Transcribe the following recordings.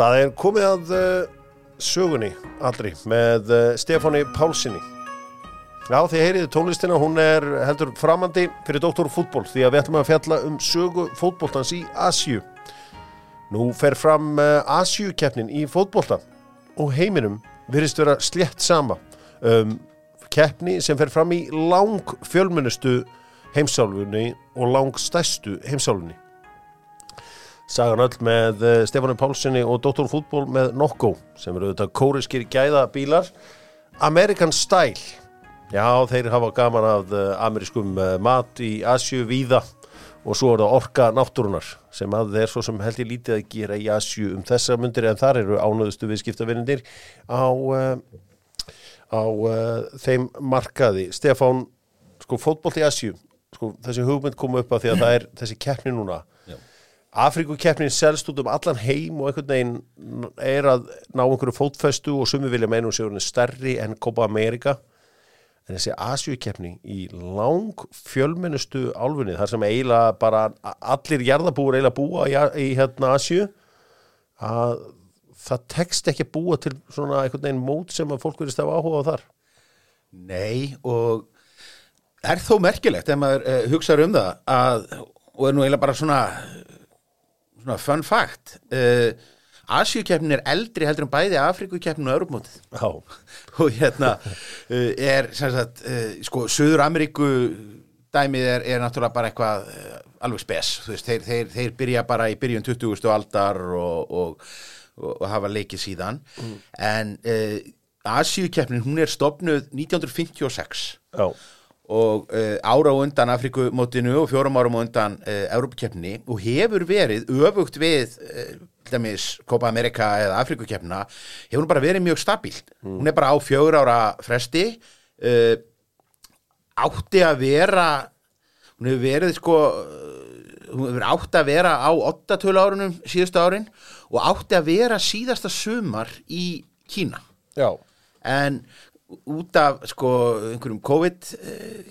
Það er komið að uh, sögunni allri með uh, Stefáni Pálsini. Já, þið heyriði tónlistina, hún er heldur framandi fyrir Dr. Fútból því að við ætlum að fjalla um sögu fótbóltans í Asju. Nú fer fram uh, Asju-keppnin í fótbólta og heiminum virðist vera slétt sama. Um, keppni sem fer fram í lang fjölmunustu heimsálfunni og lang stærstu heimsálfunni. Sagan öll með uh, Stefáni Pálssoni og Dr. Fútból með Nokko sem eru auðvitað kóriskir gæða bílar American Style Já, þeir hafa gaman af uh, amerískum uh, mat í Asju víða og svo er það orka náttúrunar sem að þeir svo sem held ég lítið að gera í Asju um þessa mundir en þar eru ánöðustu viðskiptavinnir á, á þeim markaði Stefán, sko fótboll í Asju sko þessi hugmynd kom upp að því að það er þessi keppni núna Afrikukeppnin selst út um allan heim og einhvern veginn er að ná einhverju fótfestu og sumi vilja meina um sig stærri enn Copa America. En þessi Asjukeppni í lang fjölmennustu álfunni þar sem eiginlega bara allir jarðabúur eiginlega búa í, í hérna Asju að það tekst ekki að búa til svona einhvern veginn mót sem að fólk verist að áhuga á þar. Nei og er þó merkilegt ef maður uh, hugsaður um það að, og er nú eiginlega bara svona svona fun fact uh, Asjúkeppnin er eldri heldur en bæði Afrikukeppnin og Europamótið og hérna uh, er sem sagt, uh, sko, Suður Ameríku dæmið er, er náttúrulega bara eitthvað alveg spes, þú veist, þeir, þeir, þeir byrja bara í byrjun 20. aldar og, og, og, og hafa leikið síðan. Mm. en Asjúkeppnin, hún er stopnuð 1956 Já og uh, ára á undan Afrikumótinu og fjórum árum á undan uh, Európakeppni og hefur verið öfugt við uh, Copa America eða Afrikukeppna hefur hún bara verið mjög stabílt mm. hún er bara á fjögur ára fresti átti að vera hún hefur verið sko hún hefur átti að vera á 8-12 árunum síðustu árin og átti að vera síðasta sumar í Kína Já. en út af sko einhverjum COVID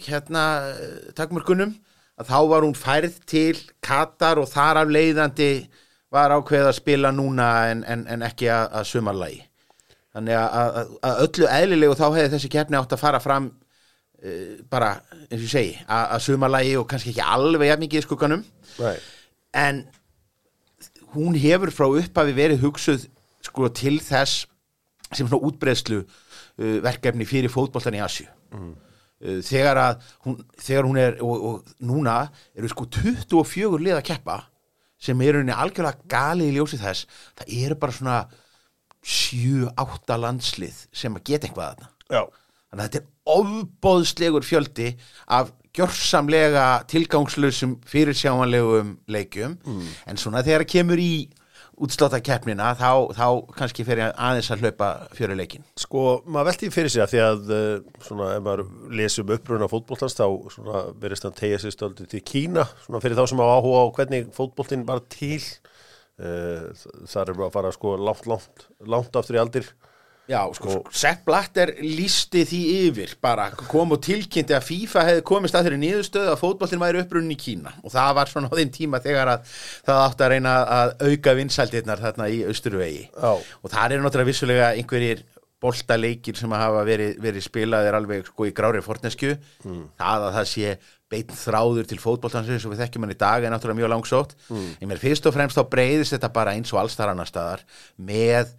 hérna takmörkunum að þá var hún færð til Katar og þar af leiðandi var ákveð að spila núna en, en, en ekki að, að sumarlægi þannig að, að, að öllu eðlilegu þá hefði þessi keppni átt að fara fram uh, bara eins og ég segi að sumarlægi og kannski ekki alveg jafn mikið í skugganum right. en hún hefur frá upphafi verið hugsuð sko til þess sem svona útbreðslu verkefni fyrir fótboltan í Asju mm. uh, þegar að hún, þegar hún er og, og núna eru sko 24 lið að keppa sem eru henni algjörlega gali í ljósi þess það eru bara svona 7-8 landslið sem að geta eitthvað að það þannig að þetta er ofbóðslegur fjöldi af gjörsamlega tilgangslösum fyrirsjámanlegum leikjum mm. en svona þegar það kemur í útsláta keppnina þá, þá kannski ég aðeins að hlaupa fjöru leikin Sko, maður veldi fyrir sig að því að svona, ef maður lesum uppröðuna fótbóltans þá verist hann tegja sér stöldu til Kína, svona fyrir þá sem á áhuga á hvernig fótbóltinn var til. Þar er bara að fara sko langt, langt, langt aftur í aldir Já, sko, og... Sepp Blatter lísti því yfir bara kom og tilkynnti að FIFA hefði komist að þeirri nýðustöðu að fótballin væri upprunnin í Kína og það var svona á þeim tíma þegar að það átti að reyna að auka vinsældirnar þarna í Östurvegi oh. og það er náttúrulega vissulega einhverjir boltaleikir sem að hafa verið, verið spilaðir alveg sko í grári fornesku mm. það að það sé beitn þráður til fótballtansins og við þekkjum hann í dag er náttúrulega mjög langsótt mm. en mér fyrst og fremst þá breyðist þetta bara eins og allstar annar staðar með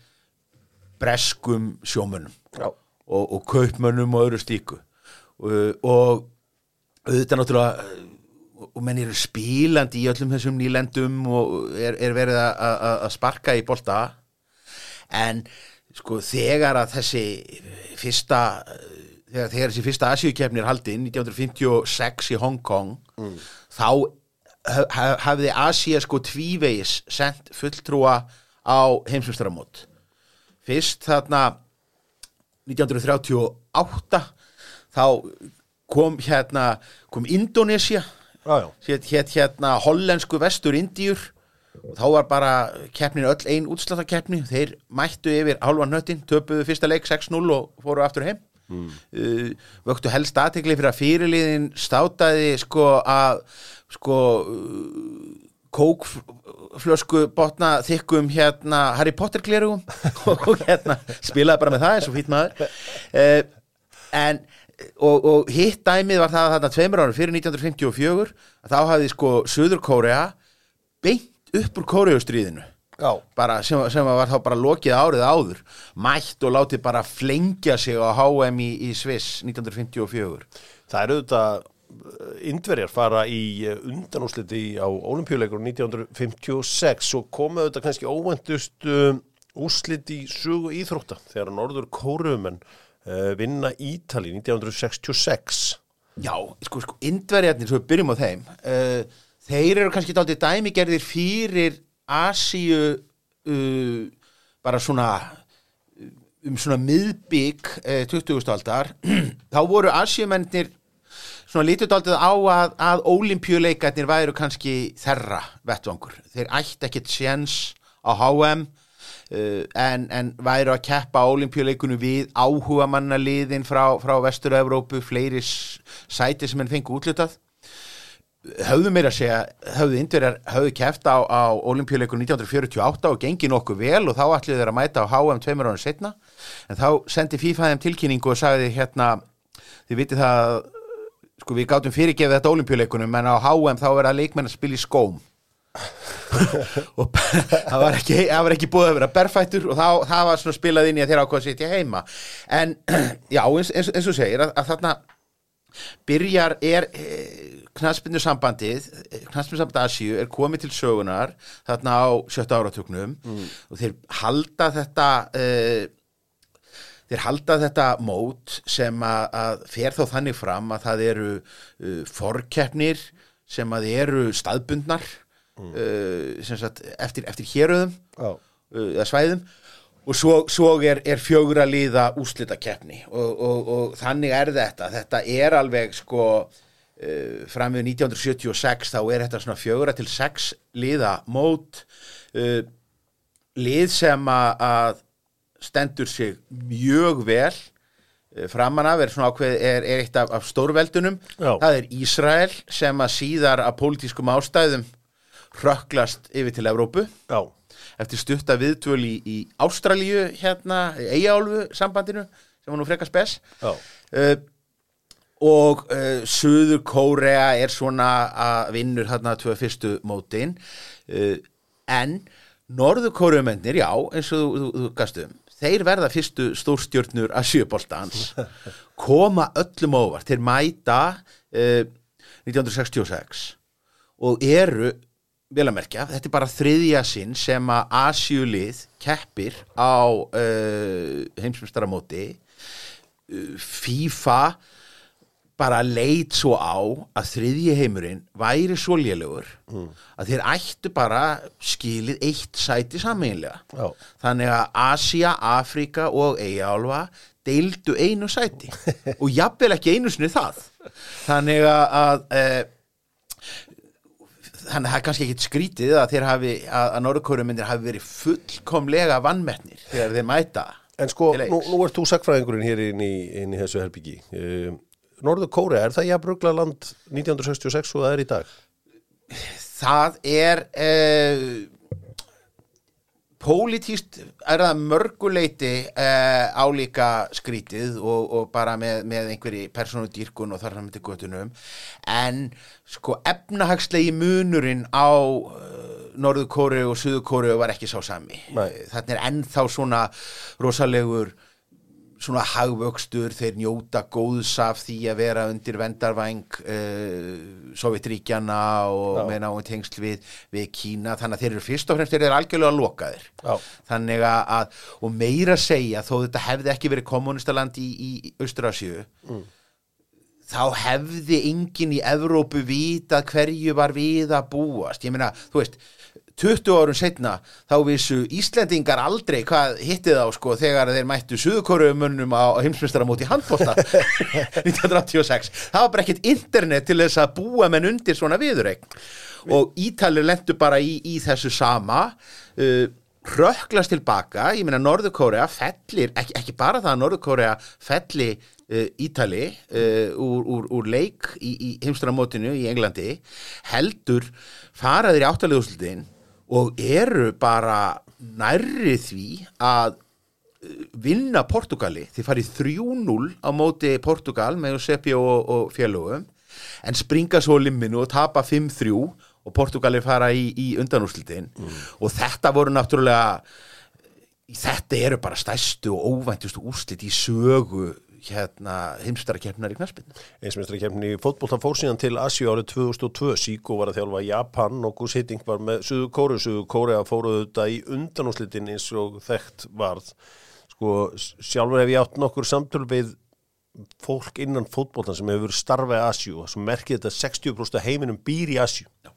breskum sjómönnum og, og kaupmönnum og öðru stíku og, og auðvitað náttúrulega og menn eru spílandi í öllum þessum nýlendum og er, er verið að sparka í bolta. En sko þegar að þessi fyrsta þegar, þegar þessi fyrsta Asíukefni er haldinn 1956 í Hong Kong mm. þá hafði Asíu sko tvívegis sendt fulltrúa á heimsumstæramót fyrst þarna 1938 þá kom hérna kom Indonesia hétt hér, hérna hollensku vestur Indíur og þá var bara keppnin öll einn útsláttarkeppni. Þeir mættu yfir halvan nöttin töpuðu fyrsta leik 6-0 og fóru aftur heim. Mm. uh, vöktu helst aðtegli fyrir að fyrirliðin státaði sko að sko uh, kók flösku botna þykkum hérna Harry Potter glerugum og, hérna spilaði bara með það eins og fýtt maður. Uh, en og, og hitt dæmið var það að þarna tveimur árum fyrir 1954 að þá hafði sko Suður Kórea beint upp úr bara sem, sem var þá bara lokið árið áður. Mætt og látið bara flengja sig á HM í, í Sviss 1954 það eru auðvitað Indverjar fara í undanúsliti á olimpíuleikur 1956 og komu auðvitað kannski óvæntust um, úslit í sögu íþrótta þegar Norður Kóruumenn uh, vinna Ítali 1966 Já, sko, sko, indverjarnir, svo við byrjum á þeim uh, þeir eru kannski dálítið dæmigerðir fyrir Asíu uh, bara svona um svona miðbygg uh, 20. aldar þá voru Asíumennir svona lítið dálítið á að, að ólimpjuleikarnir væru kannski þerra vettvangur. Þeir ætti ekkit séns á HM uh, en, en væru að keppa ólimpjuleikunum við áhuga mannaliðin frá, frá Vestur-Európu, fleiri sæti sem henn fengu útlutað höfðu meira að segja, höfðu indverjar höfðu keft á, á olimpíuleikur 1948 og gengi nokkuð vel og þá ætluðu þeir að mæta á HM tveimur ára setna en þá sendi FIFA þeim tilkynningu og sagði hérna, þið vitið það sko við gátum fyrirgefið þetta olimpíuleikunum en á HM þá verða leikmenn að spila í skóm. Og það var ekki, það var ekki búið að vera berfættur og þá, það var svona spilað inn í að þeirra ákvað að sitja heima. En já, eins, eins, eins og segir að, að þarna byrjar er eh, knaspindu sambandið knaspindu samband Asíu er komið til sögunar þarna á sjötta áratugnum og þeir halda þetta eh, þeir halda þetta mót sem að, að fer þá þannig fram að það eru uh, forkeppnir sem að eru staðbundnar uh, sem sagt, eftir, eftir héröðum Já, uh, eða svæðum. Og svo, svo er, er fjögur að líða úslita keppni og, og, og þannig er þetta. Þetta er alveg sko uh, fram við 1976 þá er þetta svona fjögura til sex líða mót uh, lið sem að stendur sig mjög vel. Eh, framan af er ákveð er, er eitt af, af stórveldunum. Já. það er Ísrael sem að síðar af pólitískum ástæðum rökklast yfir til Evrópu. Já, eftir stutta viðtvöl í, í Ástralíu hérna, Eyjálfu sambandinu sem var nú frekar spes. Uh, og uh, Suður Kórea er svona að vinnur þarna tvö fyrstu mótin. Uh, en Norður Kóreumennir, já, eins og þú, þú, þú gastum, þeir verða fyrstu stórstjörnur að sjöboltans. Koma öllum óvart. Þeir mæta uh, 1966 og eru vel að merkja, þetta er bara þriðja sinn sem að Asjulið keppir á uh, heimsmyndstaramóti uh, FIFA bara leit svo á að þriðji heimurinn væri svo lélugur að þeir ættu bara skilið eitt sæti sameinlega Já. þannig að Asia, Afrika og Eyjálfa deildu einu sæti og jafnvel ekki einu sinni það þannig að, e, þannig að það er kannski ekkit skrítið að hafi að, að Norðurkórumindir hafi verið fullkomlega vannmettnir þegar þeir mæta En sko, nú, nú ert þú sagfræðingurinn hér inn í, inn í þessu herbyggi. Uh, Norður Kórea, er það jafnbrugla land 1966 og það er í dag? það er eh, pólitíst er það mörguleiti eh, álíka skrítið og, og bara með, með einhverji persónu dýrkun og þar fram til göttunum en sko efnahagslegi munurinn á uh, Norður Kóru og Suður Kóru var ekki sá sami Nei. þannig er ennþá svona rosalegur svona hagvöxtur, þeir njóta góðs af því að vera undir vendarvæng uh, Sovjetríkjana og Já. með náum tengsl við, við Kína, þannig að þeir eru fyrst og fremst þeir eru algjörlega lokaðir Já. þannig að, og meira að segja þó þetta hefði ekki verið kommunistaland í, í Austrasíu þá hefði enginn í Evrópu vitað hverju var við að búast ég meina, þú veist 20 árum setna þá vissu Íslendingar aldrei hvað hittið á sko þegar þeir mættu suðukorumönnum á heimsmyndstaramóti handbólta 1986 það var bara ekkert internet til þess að búa menn undir svona viðureik og Ítalir lendu bara í, í þessu sama. Uh, röklast tilbaka, ég meina Norður-Kórea fellir, ekki, ekki bara það að Norður-Kórea felli uh, Ítali uh, úr, úr, úr leik í, í heimstramótinu í Englandi heldur faraðir í áttaliðúslutin og eru bara nærri því að uh, vinna Portugali þið farið 3-0 á móti Portugal með Eusebio og, og félögum en springa svo limminu og tapa 5-3 og Portugali fara í, í undanúrslitin. Og þetta voru náttúrulega þetta eru bara stærstu og óvæntustu úrslit í sögu hérna heimstarakeppnar í knaspinu Eismestrakefni í fótboltan fór síðan til Asíu árið 2002, Síko var að þjálfa Japan og Gus Hitting var með Suðu Kóru Suðu Kóru að fóruðu þetta í undanúslitin eins og þekkt varð. Sko, sjálfur hef ég átt nokkur samtöl við fólk innan fótboltan sem hefur starfað í Asíu og sem merkir þetta 60% af heiminum býr í Asíu. Já.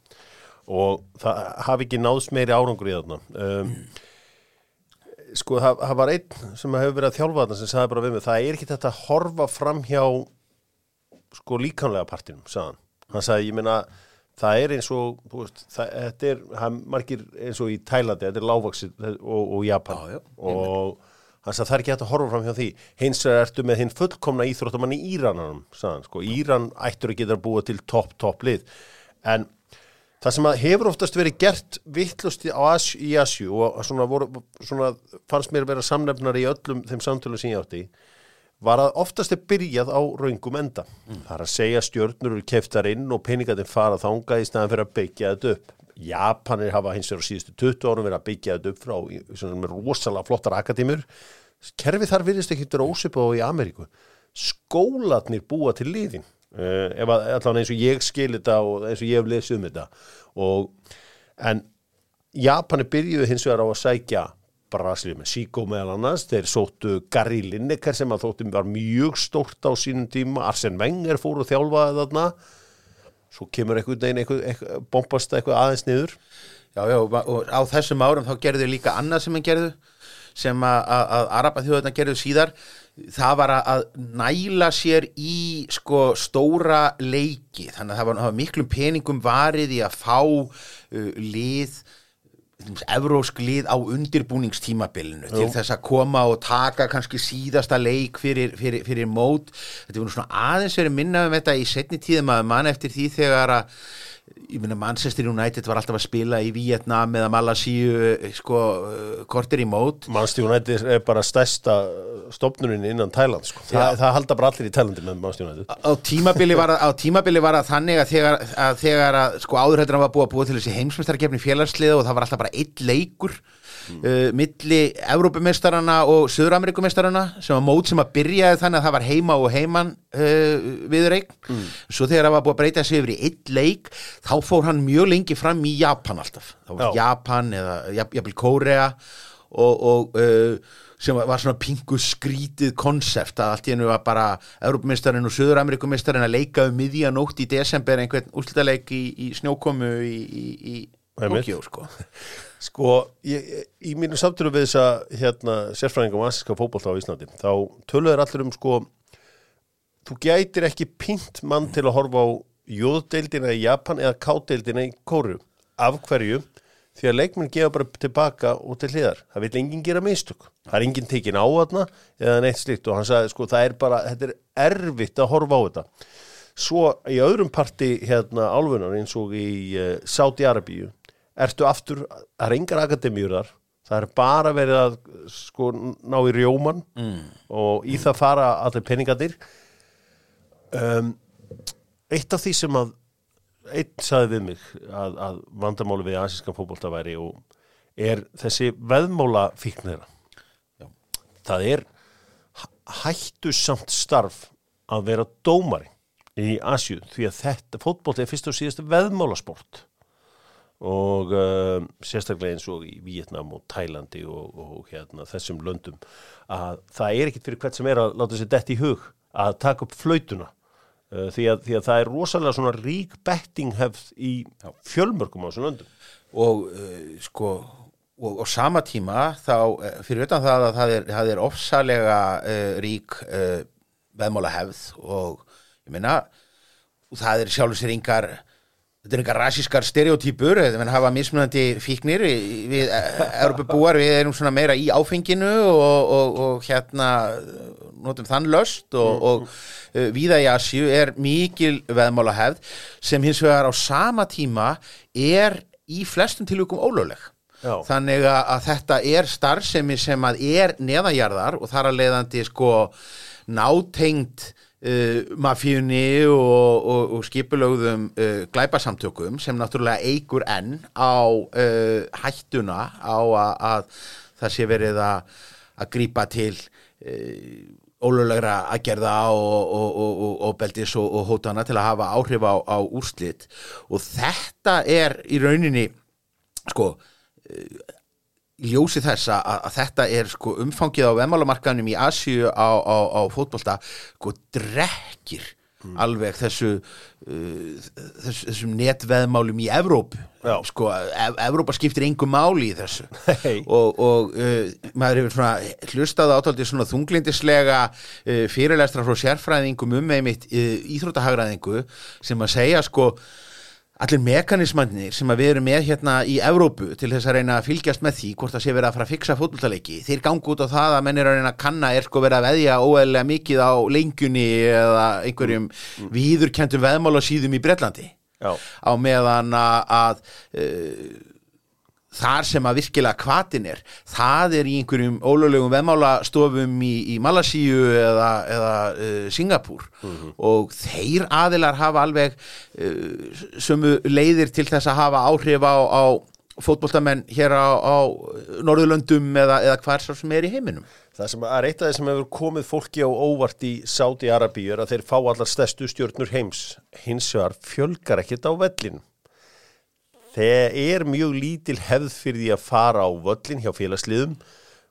og það hafi ekki náðst meiri árangur í þarna. Um, sko það, það var einn sem hefur verið að þjálfa þarna sem sagði bara við mig, það er ekki þetta að horfa fram hjá sko líkanlega partinum, sagðan hann. Sagði, ég meina, það er eins og veist, það, þetta er hann, margir eins og í Tælandi, þetta er lágvaksið og, og Japan. Já, já, og hann sagði, það er ekki hægt að horfa fram hjá því. Hins vegar ertu með hinn fullkomna íþróttamann í Írananum, sagðan, sko, Íran ættur að geta búa til topp, topp lið. En Það sem að hefur oftast verið gert vittlust í Asju og svona, voru, svona fannst mér vera samnefnar í öllum þeim samtölu sem ég átti var að oftast er byrjað á raungum enda. Mm. Það er að segja stjórnur eru keftar inn og peningatinn fara þanga í staðan fyrir að byggja þetta upp. Japanir hafa hins vegar síðustu 20 árum verið að byggja þetta upp frá rosalega flottar akadémur. Kerfið þar virðist ekki ósipað á í Ameríku. Skólatnir búa til liðin Uh, ef að allan eins og ég skil þetta og eins og ég hef lesið um þetta og en Japani byrjuði hins vegar á að sækja Brasilíu með Síkó meðal annars. Þeir sóttu Gary Lineker sem að þóttum var mjög stórt á sínum tíma. Arsen Wenger fór og þjálfaði þarna. Svo kemur einhvern veginn eitthvað, eitthvað, bombast eitthvað aðeins niður. Já, já, og á þessum árum þá gerðu líka annað sem hann gerðu sem að, Araba þjóðuna gerðu síðar það var að næla sér í sko stóra leiki. Þannig að það var, það var miklum peningum varið í að fá uh, lið evrósk lið á undirbúningstímabilinu til þess að koma og taka kannski síðasta leik fyrir, fyrir, fyrir mót. Þetta var svona aðeins verið minnað um þetta í setni tíðum að mann eftir því þegar að ég minna Manchester United var alltaf að spila í Vietnam eða Malasíu sko, kortir í mót. Manchester United er bara stærsta stofnurinn innan Thailand sko. Þa, það halda bara allir í Thailandi með Manchester United. Á tímabili var, á tímabili var að þannig að þegar að, þegar að sko áðurhættur hann var búið að búið til þessi heimsmyndstarkefni félagsliða og það var alltaf bara eitt leikur mm. uh, milli Evrópumestarana og Söður-Amerikumestarana sem var mót sem að byrjaði þannig að það var heima og heiman uh, viður eign mm. svo þegar það var búið að breyta sig yfir í eitt leik þá fór hann mjög lengi fram í Japan alltaf þá var. Japan eða jafnvel Kórea og, og uh, sem var svona pingu skrítið konsept að allt í hennu var bara Európumestarinn og Suður-Amerikumestarinn að leika um miðjanótt í desember einhvern úrslutaleik í, í snjókomu í, í, í Tokjó sko Sko, ég, í mínu samtölu við þessa hérna, sérfræðinga um asíska fótbolta á Íslandi, þá töluður allir um sko, þú gætir ekki pínt mann til að horfa á jóðdeildina í Japan eða kádeildina í Kóru. Af hverju? Því að leikmenn gefa bara tilbaka og til hliðar. Það vil enginn gera mistök. Það er enginn tekin á þarna eða neitt slíkt og hann sagði sko, það er bara, þetta er erfitt að horfa á þetta. Svo í öðrum parti hérna álfunar eins og í uh, Saudi-Arabíu ertu aftur, það er engar akademíur þar, það er bara verið að sko ná í rjóman mm. og í það fara allir peningadir um, eitt af því sem að einn saði við mig að, að vandamáli við asískan fótbolta væri og er þessi veðmála fíknera Já. það er hættu samt starf að vera dómari í Asju því að þetta fótbolti er fyrst og síðast veðmálasport og uh, sérstaklega eins og í Vietnam og Tælandi og, og hérna, þessum löndum að það er ekkit fyrir hvert sem er að láta sér dett í hug að taka upp flautuna. Uh, því, að, því að það er rosalega svona rík bettinghefð í fjölmörgum á þessum löndum. Og uh, sko og, og sama tíma þá eh, fyrir utan það að það er, það er ofsalega rík uh, veðmála hefð og ég meina það er sjálfur sér yngar þetta er eitthvað rasískar stereotýpur þegar hafa mismunandi fíknir við, Europabúar, við erum svona meira í áfenginu og, og, og hérna notum þann löst og, og uh, víða í Asju er mikil veðmála hefð sem hins vegar á sama tíma er í flestum tilvíkum ólögleg Já. þannig að, að þetta er starfsemi sem að er neðanjarðar og þar að leiðandi sko nátengt uh, mafíunni og, og, og skipulögðum uh, glæpasamtökum sem náttúrulega eigur enn á uh, hættuna á að, að það sé verið að, að grípa til ólöglegra aðgerða og, og, og, og beldis hótana til að hafa áhrif á, á úrslit. Og þetta er í rauninni sko ljósi þess að, að þetta er sko umfangið á vemmálamarkanum í Asíu á, á, á fótbolta sko drekkir alveg þessu uh, þess, þessum netveðmálum í Evrópu Já. sko, ev Evrópa skiptir engum máli í þessu Nei. og, og uh, maður hefur svona hlustað átaldið svona þunglindislega uh, fyrirlestra frá sérfræðingum um einmitt uh, íþróttahagræðingu sem að segja sko allir mekanismannir sem við erum með hérna í Evrópu til þess að reyna að fylgjast með því hvort það sé verið að fara að fixa fótboltaleiki þeir gangi út á það að menn er að reyna að kanna er sko verið að veðja óeðlega mikið á lengjunni eða einhverjum mm. viðurkentum veðmálasíðum í Bretlandi Já. á meðan að, að þar sem að virkilega kvatin er það er í einhverjum ólöglegum veðmálastofum í, í Malasíu eða, eða uh, Singapúr og þeir aðilar hafa alveg uh, sömu leiðir til þess að hafa áhrif á, á fótboltamenn hér á, á Norðurlöndum eða, eða hvar sá sem er í heiminum Það sem er eitt af þeir sem hefur komið fólki á óvart í Sáti-Arabíu er að þeir fá allar stærstu stjórnur heims. Hins vegar fjölgar ekkit á vellin. Þeir er mjög lítil hefð fyrir því að fara á völlin hjá félagsliðum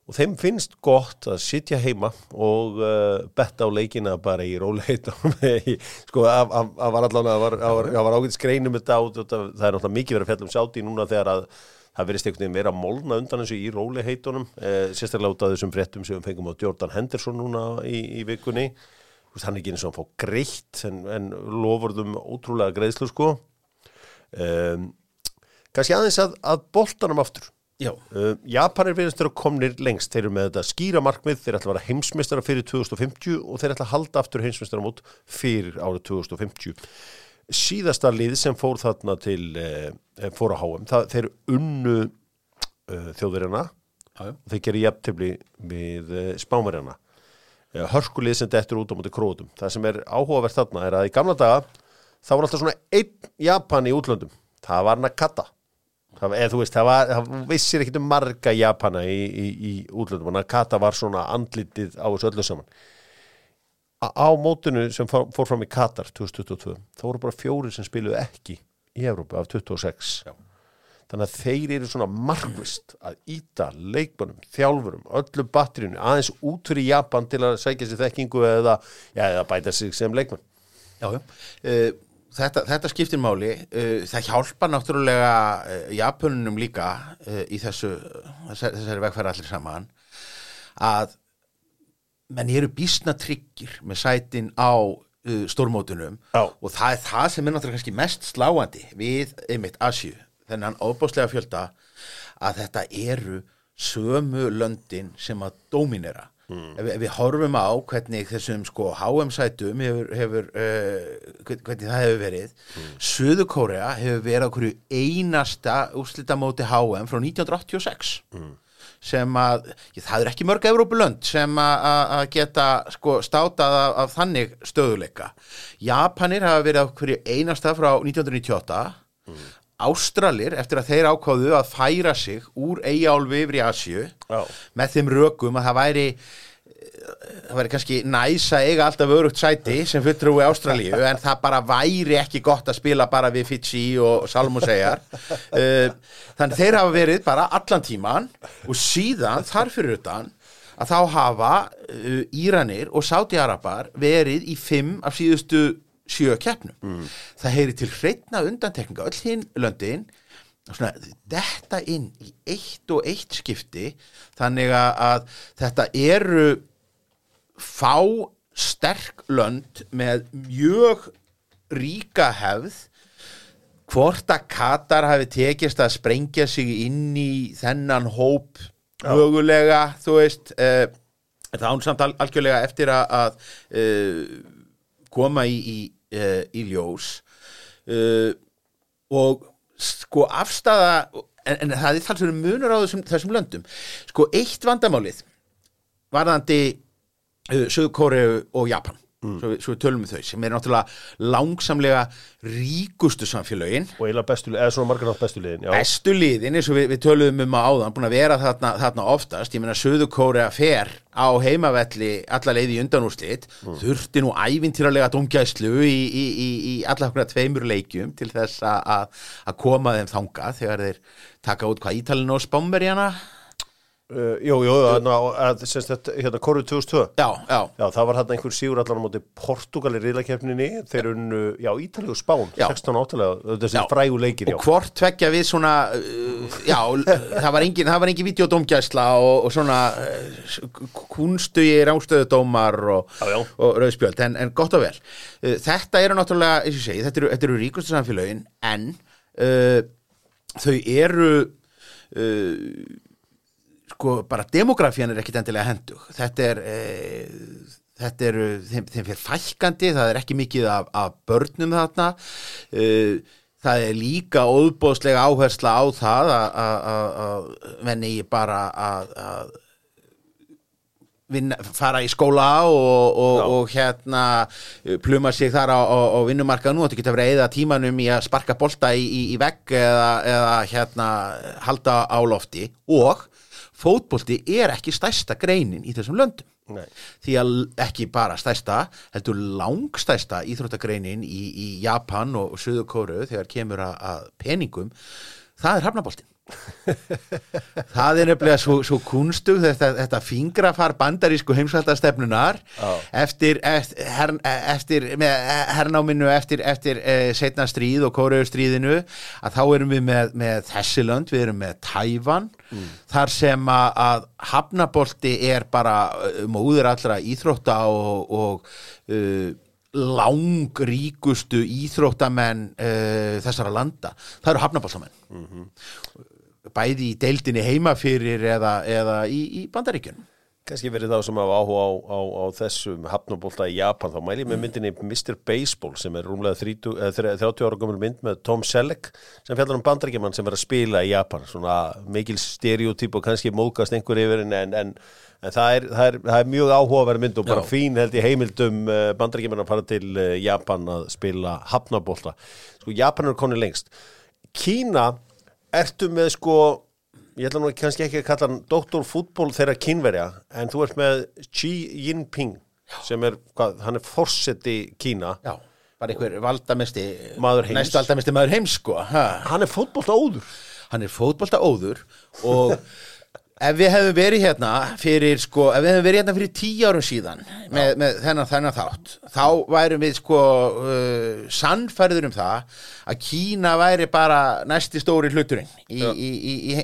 og þeim finnst gott að sitja heima og uh, betta á leikina bara í róleit sko, að var allan að var, ágætt skreinum þetta át, það er náttúrulega mikið verið að fjalla um Sáti núna þegar að það verðist einhvern veginn vera að molna undan þessu í róliheitunum, eh, sérstaklega út af þessum fréttum sem við fengum á Jordan Henderson núna í, í vikunni, hann er ekki eins og hann fá greitt en, en lofurðum ótrúlega greiðslu sko. Um, kannski aðeins að, að boltanum aftur. Já, uh, Japanir verðast þeirra komnir lengst. Þeir eru með þetta skýra markmið, þeir ætla að vera heimsmeistara fyrir 2050 og þeir ætla að halda aftur heimsmeistara mót fyrir árið 2050 síðasta lið sem fór þarna til eh, fór á það, þeir unnu uh, þjóðverjana. Og þeir gerir jafntefli við uh, spámarjana uh, hörkulið sem dettur út á móti krótum það sem er áhugavert þarna er að í gamla daga þá var alltaf svona einn Japan í útlöndum, það var Nakata það, þú veist, það, var, það vissir ekkit um marga Japana í, í, í útlöndum og Nakata var svona andlitið á þessu öllu saman á, á mótinu sem fór, fór fram í Katar 2022, þá voru bara fjóri sem spiluðu ekki í Evrópu af 26 Já. þannig að þeir eru svona markvist að íta leikmannum, þjálfurum, öllu batterinu aðeins út fyrir Japan til að sækja sér þekkingu eða, já, eða bæta sig sem leikmann Já, já. Uh, þetta, þetta skiptir máli. Uh, það hjálpa náttúrulega uh, Japununum líka uh, í þessu, þessari, vegfæri allir saman að menn eru bísna tryggir með sætin á stórmótunum Já. og það er það sem er náttúrulega kannski mest sláandi við einmitt Asju, þennan óbáslega fjölda að þetta eru sömu löndin sem að dóminera ef, við- ef við horfum á hvernig þessum sko HM sætum hefur, hefur uh, hvern- hvernig það hefur verið. Mm. Suðu Kórea hefur verið hverju einasta úrslitamóti HM frá 1986 sem að, ég, það er ekki mörg Evrópulönd sem að- geta sko státað af, af þannig stöðuleika. Japanir hafa verið hverju einasta frá 1998 Ástralir, eftir að þeir ákváðu að færa sig úr eigálfi yfir í Asju Já. með þeim rökum að það væri það væri kannski næs að eiga alltaf örugt sæti sem fulltrúi Ástralíu en það bara væri ekki gott að spila bara við Fitchi og Salmoseyjar uh, þannig þeir hafa verið bara allan tíman og síðan þar fyrir utan að þá hafa uh, Íranir og Sáti-Arabar verið í fimm af síðustu sjö keppnum. Það heyri til hreitna undantekninga öll hinn löndin svona, þetta inn í eitt og eitt skipti þannig að, þetta eru fá sterk lönd með mjög ríka hefð. Hvort að Katar hafi tekist að sprengja sig inn í þennan hóp mögulega, þú veist uh, það án samt al algjörlega eftir að, að uh, koma í, í, uh, í ljós uh, og sko afstafa en, en það er talsverður munur á þessum, þessum löndum. Sko eitt vandamálið varðandi uh, Söður Kóreu og Japan svo, við- svo við tölum við þau sem er náttúrulega langsamlega ríkustu samfélögin. Og eiginlega bestu, eða svona margar nátt bestu liðin já, bestu liðin eins og við, við töluðum um að áðan búin að vera þarna, þarna oftast. Ég meina Söður Kórea fer á heimavelli alla leið í undanúrslit. Þurfti nú ævintýralega dómgæslu í, í, í, í alla okkur tveimur leikjum til þess að- að að koma þeim þangað þegar þeir taka út hvað Ítalinu og Spámverjana uh, jú, jú, þannig að semst þetta, hérna, Kóru 2002 já, já, Já, það var hérna einhver sígur allan á móti Portugal í riðlakeppninni, þeir unnu, já, Ítalíu og Spán, Já. 16 áttalega, þessi Já. frægu leikir, já. og hvort tvekja við svona uh, já, það var engin, það var engin videodómgæsla og, og svona uh, kunstugi rángstöðudómar og, Já, já. og rauðspjöld, en, en gott og vel uh, þetta eru náttúrulega, eins og ég segi, þetta eru, þetta eru ríkustu samfélögin, en uh, þau eru uh, sko, bara demografían er ekkit endilega hendug. Þetta er uh, þetta eru, þeim, þeim fyrir fækkandi það er ekki mikið af, af börnum þarna. Uh, það er líka óðbóðslega áhersla á það að- menni bara að, vinna, fara í skóla og, og, og hérna uh, pluma sig þar á, á, á vinnumarkað nú, þetta geta verið að eða tímanum í að sparka bolta í, í, í vegg eða, eða hérna halda á lofti. Og fótbolti er ekki stærsta greinin í þessum löndum Nei. því að ekki bara stærsta heldur langstærsta íþróttagreinin í, í Japan og, og Suður Kóru þegar kemur að, peningum það er hafnaboltin það er nefnilega svo, svo kunstug þetta, þetta fingrafar bandarísku heimsvældastefnunar Já. eftir, eftir, her, eftir með hernáminu eftir, eftir eh, setna stríð og kóreustríðinu að þá erum við með, með þessi lönd, við erum með Tævan þar sem að, að hafnabolti er bara eh, móður allra íþrótta og, og uh, langríkustu íþróttamenn uh, þessara landa. Það eru hafnaboltamenn bæði í deildinni heima fyrir eða, eða í, í bandaríkjunum Kanski verið þá sem hafa áhuga á, á, á þessum hafnabólta í Japan, þá mæli ég með myndinni Mr. Baseball sem er rúmlega 30, eh, 30 ára gömul mynd með Tom Selleck sem fjallar um bandaríkjaman sem er að spila í Japan, svona mikil stereotyp og kannski mókast einhver yfir en, en, en, það, er, það, er, það er mjög áhugaverð mynd og bara Já. fín held ég heimildum uh, bandaríkjaman að fara til uh, Japan að spila hafnabólta. Sko Japan er konni lengst. Kína ertu með sko ég ætla nú kannski ekki að kalla hann doktorfútból þeirra kínverja en þú ert með Xi Jinping sem er, hvað, hann er forseti Kína Já, bara einhver valdamesti. Næstu valdamesti maður heims sko ha. hann er fótbolta óður Hann er fótbolta óður og ef við hefum verið hérna fyrir sko, ef við hefum verið hérna fyrir tíu árum síðan með, með þennan, þennan þátt þá værum við sko uh, sannfærður um það að Kína væri bara næsti stóri hluturinn í, í, í, í,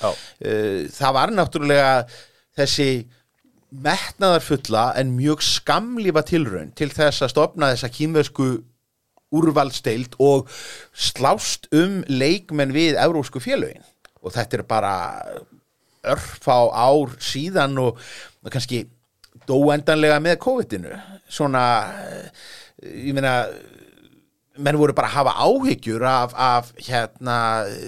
Já. uh, það var náttúrulega þessi metnaðarfulla en mjög skamlífa tilraun til þess að stopna þessa kínversku úrvalsteild og slást um leikmenn við európsku félögin. Og þetta er bara örfá ár síðan og, kannski dóendanlega með COVID-inu. Svona eh, ég meina menn voru bara að hafa áhyggjur af, af hérna,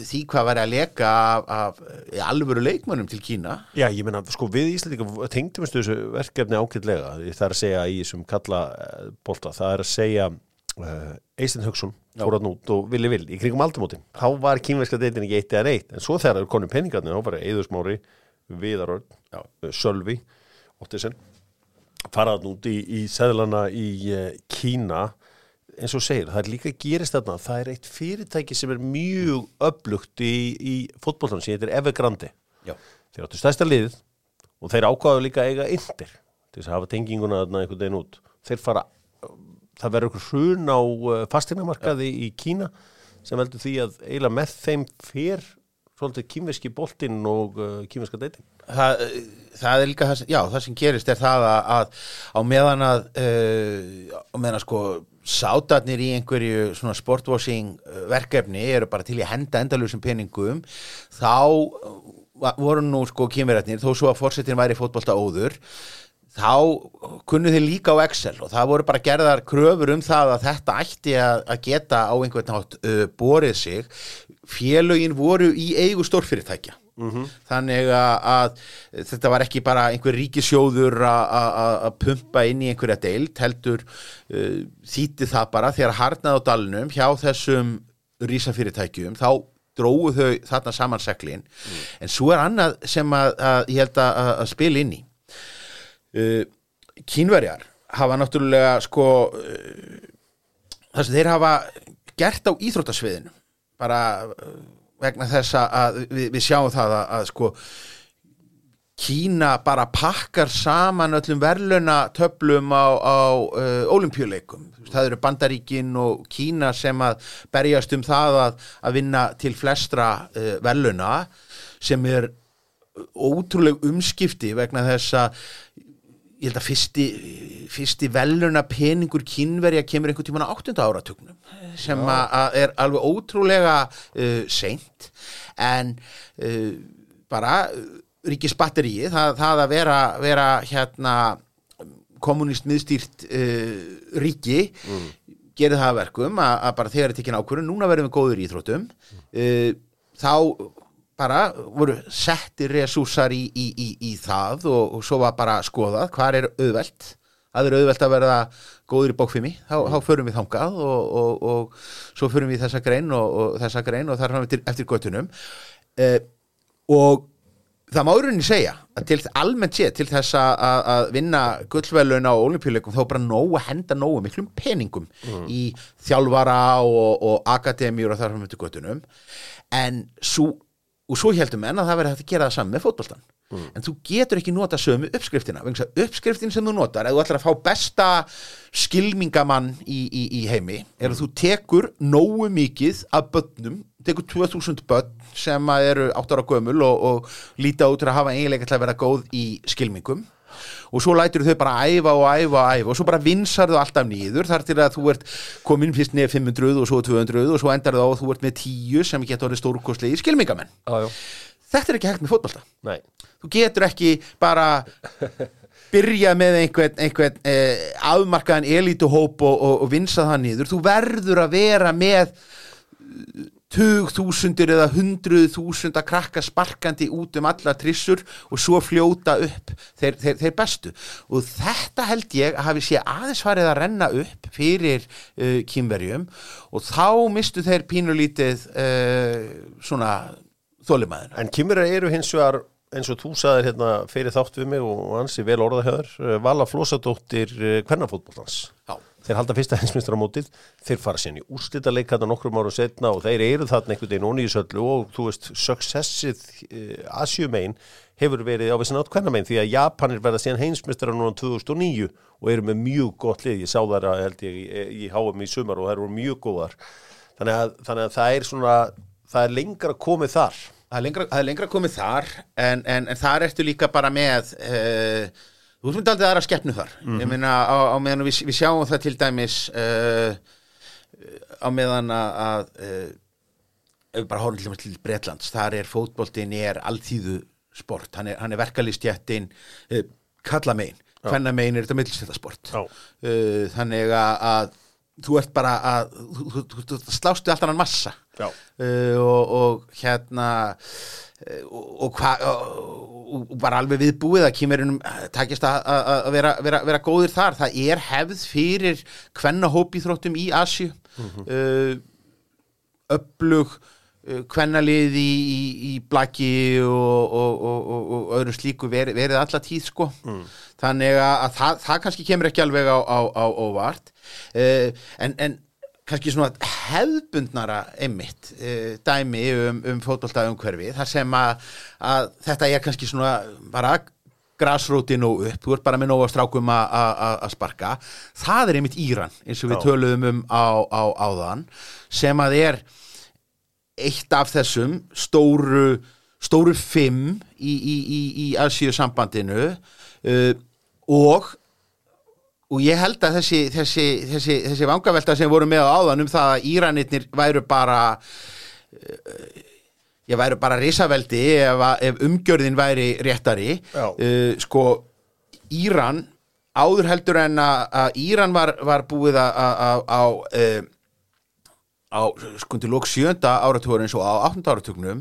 því hvað væri að leka af, af alvöru leikmönnum til Kína. Já, ég meina, sko, við Íslandika tengdumstu þessu verkefni ágætlega. Það er að segja í þessum kalla uh, bolta, það er að segja uh, Eistinn Hauksson fór að nút og villi vill í kringum aldamótin. Þá var kínverska deildin ekki eitt eða neitt en svo þegar það er konum peningarnir, þá bara Eðursmári Viðarörn, uh, Sölvi Óttisen farað nút í, í seðlana í uh, Kína. Eins og segir, það er líka gerist þarna það er eitt fyrirtæki sem er mjög öflugt í, í fótboltan sem heitir Evergrande. Já. þeir áttu stærsta liðið og þeir ákvaðu líka eiga yndir til þess að hafa tenginguna þarna einhvern veginn út. Þeir fara, það verður einhver hrun á fastegnamarkaði í Kína sem veldur því að eiginlega með þeim fer svolítið kýmverski boltinn og uh, kýmverska deytin það, það er líka það sem, já, það sem gerist er það að, að á meðan að uh, á meðan að sko sátarnir í einhverju svona sportwashing verkefni eru bara til að henda endalusum peningum þá voru nú sko kýmverjarnir þó svo að fórsetin væri fótbolta óður þá kunnu þeir líka á Excel og það voru bara gerðar kröfur um það að þetta ætti að, að geta á einhvern nátt uh, borið sig. Félögin voru í eigu stórfyrirtækja. Þannig að, að þetta var ekki bara einhver ríkisjóður að- pumpa inn í einhverja deild heldur uh, þýtti það bara. Þegar harnað á dalnum hjá þessum rísafyrirtækjum þá dróðu þau þarna saman seglin. En svo er annað sem að, að ég held að, að spila inn í uh, kínverjar hafa náttúrulega sko uh, það sem þeir hafa gert á íþróttasviðinu bara uh, vegna þess að- við, við sjáum það að, að sko Kína bara pakkar saman öllum verðluna töflum á, á uh, olimpíuleikum. Það eru Bandaríkin og Kína sem að berjast um það að, að vinna til flestra uh, verðluna sem er ótrúleg umskipti vegna þess að ég held að fyrsti, fyrsti veluna peningur kynverja kemur einhvern tímann á 8. áratugnum sem að, er alveg ótrúlega uh, seint en uh, bara ríkisbatteríi það, það að vera, vera hérna kommunist miðstýrt uh, ríki gerir það að verkum að, að bara þegar er tekin ákvörðun núna verðum við góður í íþróttum uh, þá bara voru setti resúsar í, í, í, í það og, og svo var bara skoðað hvað er auðvelt. Það er auðvelt að verða góður í bókfimi. Þá, þá förum við þangað og, og, og svo förum við þessa grein og, og þessa grein og þar fram eftir, göttunum uh, og það má rauninni segja að til almennt sé til þess að, að, vinna gullvelun á olimpíuleikum þá bara nóg að henda nógu miklum peningum í þjálfara og, og akademíur og þar fram eftir göttunum en svo, og svo heldum menn að það verði hægt að gera það saman með fótboltan en þú getur ekki nota sömu uppskriftina uppskriftin sem þú notar ef þú ætlar að fá besta skilmingamann í, í, í heimi er að þú tekur nógu mikið af börnum, tekur 2000 börn sem eru 8 ára gömul og, og líta út til að hafa eiginlega til að vera góð í skilmingum og svo lætur þau bara æfa og æfa og æfa og svo bara vinsar þau alltaf nýður þar til að þú ert komin fyrst neð 500 og svo 200 og svo endar það á að þú ert með 10 sem getur orðið stórkostlega skilmingamenn Já, já. þetta er ekki hægt með fótbolta Nei. þú getur ekki bara byrja með einhvern, einhvern eh, afmarkaðan elituhóp og, og, og vinsa það nýður þú verður að vera með tug þúsundir eða hundruð þúsunda krakka sparkandi út um alla trissur og svo fljóta upp. Þeir, þeir, þeir bestu. Og þetta held ég að hafi sé aðeins farið að renna upp fyrir uh, kýmverjum og þá mistu þeir pínulítið uh, svona þólimaðina En kymra eru hins vegar eins og þú saðir hérna fyrir þátt við mig og ansi vel orðahjöður Vala Flósadóttir hvernafótbóltans Já. Þeir halda fyrsta hensmistramótið þeir fara síðan í úrslita leikana nokkrum árum setna og þeir eru þarna einhvern veginn onni í söllu og þú veist, successið uh, Asjumein hefur verið á vissin átt hvernamein því að Japanir verða síðan heimsmyndstara núna 2009 og eru með mjög gott lið, ég sá þar að held ég í, HM í sumar og þær voru mjög góðar. Þannig að, þannig að það er svona það er lengra komið þar. Það er lengra, það er lengra komið þar en, en, en þar ertu líka bara með uh, þú ert myndið aldrei aðra skeppnu þar. Ég meina á, á meðan við, við sjáum það til dæmis uh, á meðan að, uh, ef við bara horfum til, Bretlands þar er fótboltin er alltíðu sport, hann er, hann er verkalýstjættin uh, kalla megin hvenna megin er þetta millstættasport uh, þannig að þú ert bara að þú, þú, þú, slástu alltaf hann massa. Uh, og, og hérna uh, og, hva, og, og bara alveg viðbúið að kýmurinnum takist að, að, vera, vera, vera góðir þar. Það er hefð fyrir hvenna hópíþróttum í Asju uh, öflug uh, kvennalið í, í, í blaki og, og, og, og, öðrum slíku verið, verið alla tíð sko. Þannig að, að það, það kannski kemur ekki alveg á, á, á óvart. uh, en, en kannski svona hefðbundnara einmitt uh, dæmi um, um fótbolta umhverfi þar sem að, að þetta er kannski svona bara grasrótin og upp, þú ert bara með nóga strákum að- sparka. Það er einmitt Íran eins og við töluðum um á, á áðan sem að er eitt af þessum stóru stóru fimm í, í, í, í Asíu sambandinu uh, og og ég held að þessi, þessi, þessi, þessi vangavelta sem voru með á áðan um það að Íranirnir væru bara ég væru bara risaveldi ef, ef umgjörðin væri réttari. Uh, sko Íran áður heldur en að, Íran var, var búið á uh, á skundi lók sjönda áratugurins og á áttunda áratugnum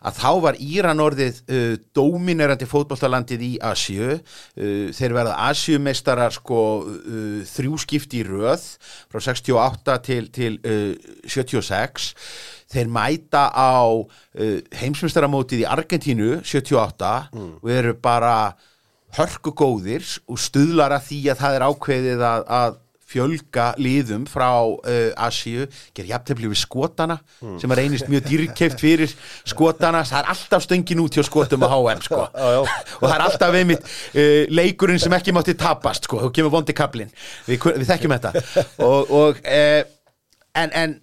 að þá var Íran orðið uh, dóminerandi fótbollalandið í Asju uh, þeir verða Asjumeistarar sko uh, þrjú skipti í röð frá 68 til, til uh, 76 þeir mæta á uh, heimsmeistaramótið í Argentínu 78 og eru bara hörku góðir og stuðlar að því að það er ákveðið að, að fjölga liðum frá uh, Asíu, ger jafntefli við skotana sem er einist mjög dýrkeift fyrir skotana, það er alltaf stöngin út hjá skotum á HM sko. Og það er alltaf einmitt uh, leikurinn sem ekki mátti tapast sko, þú kemur vondi kaplinn. Við, við þekkjum þetta. Og, og uh, en, en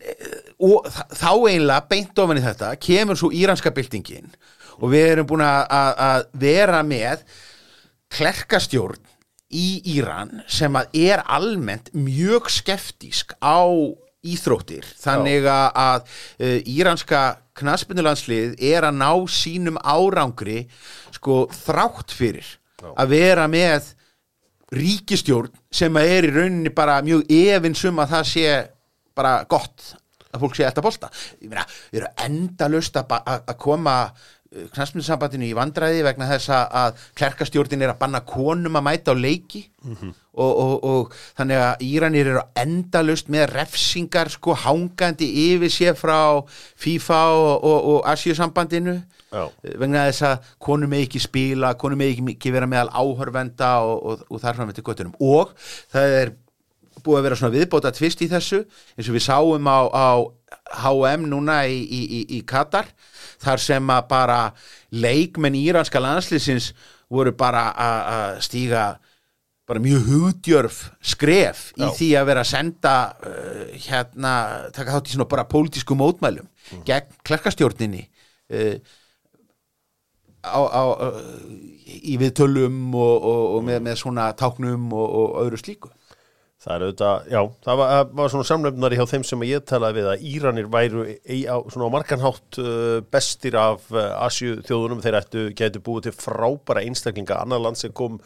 og þá eiginlega beint ofan í þetta kemur svo íranska byltingin. Og við erum búin að vera með klerkastjórn í Íran sem að er almennt mjög skeftísk á íþróttir. Þannig að, að uh, íranska knaspinnulandslið er að ná sínum árangri sko þrátt fyrir að vera með ríkistjórn sem að er í rauninni bara mjög efinsum að það sé bara gott að fólk sé eftir að bolta. Ég meina, við erum endalust að að koma knastmyndsambandinu í vandræði vegna þess að- klerkastjórnin er að banna konum að mæta á leiki. Og, og, og þannig að Íranir eru endalust með refsingar sko hangandi yfir sér frá FIFA og, og, og Asíusambandinu. Já. vegna þess að konum með ekki spila, konum með ekki, vera meðal áhörvenda og, þar fram eftir göttunum og það er búið að vera svona viðbóta tvist í þessu eins og við sáum á, á HM núna í, í, í, í Katar þar sem að bara leikmenn íranska landslýsins voru bara að stíga bara mjög hugdjörf skref í Já. því að vera að senda uh, hérna, taka þátt í svona bara pólitísku mótmælum gegn klerkastjórninni uh, á, á, uh, í viðtölum og, og, og með, með svona táknum og, og öðru slíku Það er auðvitað, já, það var, það var svona samlefnari hjá þeim sem ég talaði við að Íranir væru í, á, svona á markanhátt uh, bestir af uh, Asju þjóðunum þeir ættu, gætu búið til frábæra einstaklinga, annar land sem kom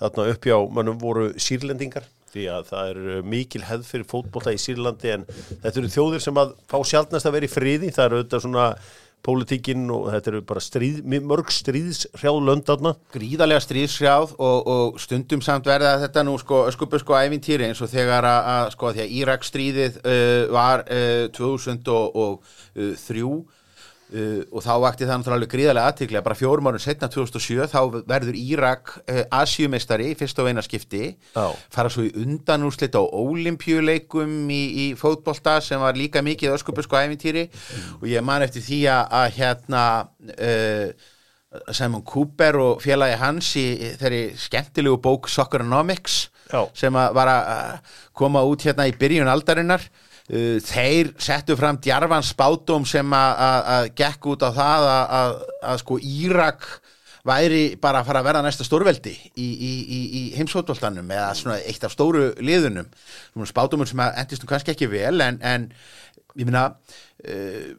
þarna upp hjá mönnum voru sírlendingar því að það er uh, mikil hefð fyrir fótbolta í Sýrlandi en þetta eru þjóðir sem að fá sjálfnast að vera í friði, það eru auðvitað svona pólitíkin og þetta eru bara stríð, mörg stríðshrjáð löndarna gríðarlega stríðsrjáð og, og stundum samt verða þetta nú sko öskupu sko ævintýri eins og þegar að, að sko því að Írak stríðið uh, var uh, 2003 uh, og þá vakti það náttúrulega alveg gríðarlega aðtiklega bara fjórum árum setna 2007 þá verður Írak uh, Asíumeistari í fyrst og eina skipti Já. fara svo í undanúrslit á ólimpjuleikum í, í fótbolta sem var líka mikið öskupu sko ævintýri og ég man eftir því að, að hérna uh, Simon Cooper og félagi hans í í þeirri skemmtilegu bók Socceronomics Já. sem að var að koma út hérna í byrjun aldarinnar uh, þeir settu fram djarfan spátum sem að- gekk út á það að, sko Írak væri bara að fara að verða næsta stórveldi í, í, í, í heimsfótboltanum eða svona eitt af stóru liðunum. Svona spátumur sem endist nú kannski ekki vel en, en ég minna uh,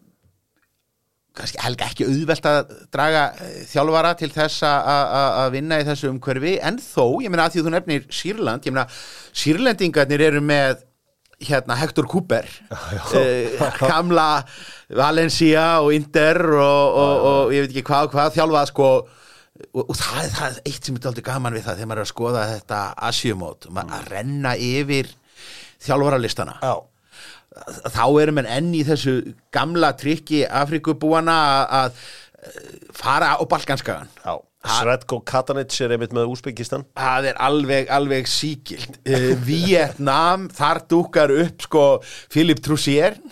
kannski helga ekki auðvelt að draga eh, þjálfara til þess að- vinna í þessu umhverfi. En þó, ég meina að því þú nefnir Sýrland, ég meina Sýrlendingarnir eru með hérna Hector Cooper uh, gamla Valencia og Inter og, og, og ég veit ekki hvað og hvað þjálfað sko og, og það, er- það er eitt sem er aldrei gaman við það þegar maður er að skoða þetta Asiumót að renna yfir þjálfaralistana. Já, þá erum en enn í þessu gamla trikki Afrikubúana að- eh, fara á Balkanskagan já Sredko Katanic er einmitt með Úsbyggistan það er alveg, alveg síkild uh, Vietnam, þar dúkar upp sko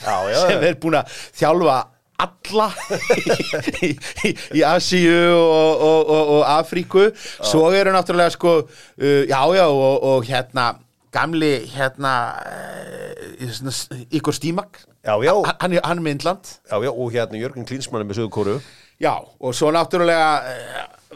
Já, já, sem er búin að þjálfa alla í, í, í Asíu og, og, og, og Afríku. Svo eru náttúrulega sko uh, já já og, og hérna gamli hérna uh, ykkur stímak. Já, já, hann, er- hann er með já, og hérna Jörgen Klinsmann er með Suðu Kóru Já, og svo náttúrulega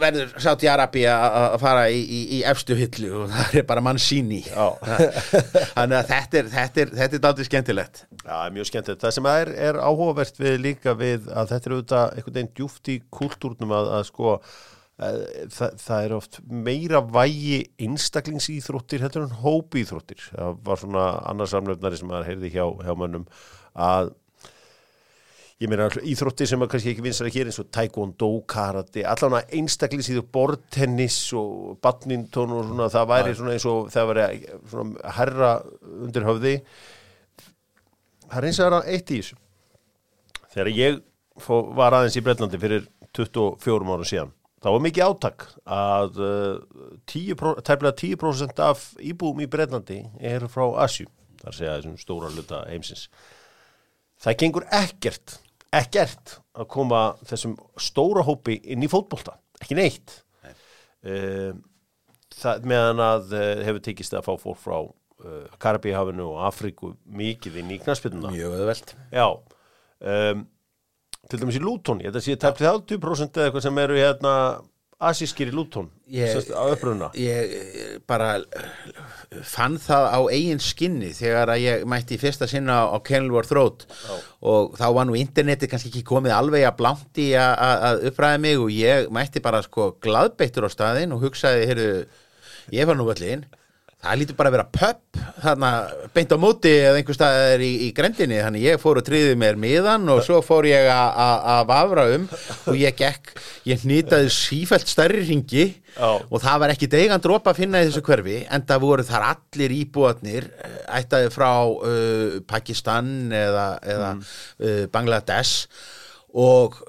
verður Sátti Arabi að fara í, í, í efstu hillu og það er bara mann síni. Þannig að þetta er, þetta er, þetta er daldið skemmtilegt Já, mjög skemmtilegt. Það sem er, er áhugavert við líka við að þetta er auðvitað einhvern veginn djúft í kultúrnum að, að sko Eh, það, það er oft meira vægi einstaklingsýþróttir heldur en hópýþróttir það var svona annarsamlefnari sem maður heyrði hjá, hjá mönnum að ég meina íþróttir sem maður kannski ekki vinsar að gera eins og taekwondo, karate allan að einstaklingsýður bortennis og badminton og svona það væri svona eins og það væri svona herra undir höfði. Það er eins og það er eitt í þessu. Þegar ég fó, var aðeins í Breitlandi fyrir 24 ára síðan þá var mikið átak að 10%, tæplega 10% af íbúum í Breitlandi er frá Asju, þar segja þessum stóra luta heimsins. Það gengur ekkert, ekkert að koma þessum stóra hópi inn í fótbolta, ekki neitt. Nei. Uh, það, meðan að uh, hefur tekist að fá fólk frá uh, Karabíhafinu og Afríku mikið inn í knaspinuna. Mjög öðvelt Já um, Til dæmis í Lúton, ég held að sé tæpt 30% eða eitthvað sem eru hérna asískir í sest, á uppruna? Ég bara fann það á eigin skinni þegar að ég mætti fyrsta sinna á Kenilworth Road og þá var nú interneti kannski ekki komið alveg að blanti að- uppræða mig og ég mætti bara sko glaðbeittur á staðinn og hugsaði, heyrðu, ég var nú völlin það lítur bara að vera pub þarna beint á móti eða einhver staðar í, í grendinni, þannig ég fór og tryði mér miðan og svo fór ég að vafra um og ég gekk ég hnýtaði sífælt stærri ringi Já. og það var ekki deigan dropa að finna í þessu hverfi en það voru þar allir íbúatnir ættaði frá uh, Pakistan eða, eða uh, Bangladesh og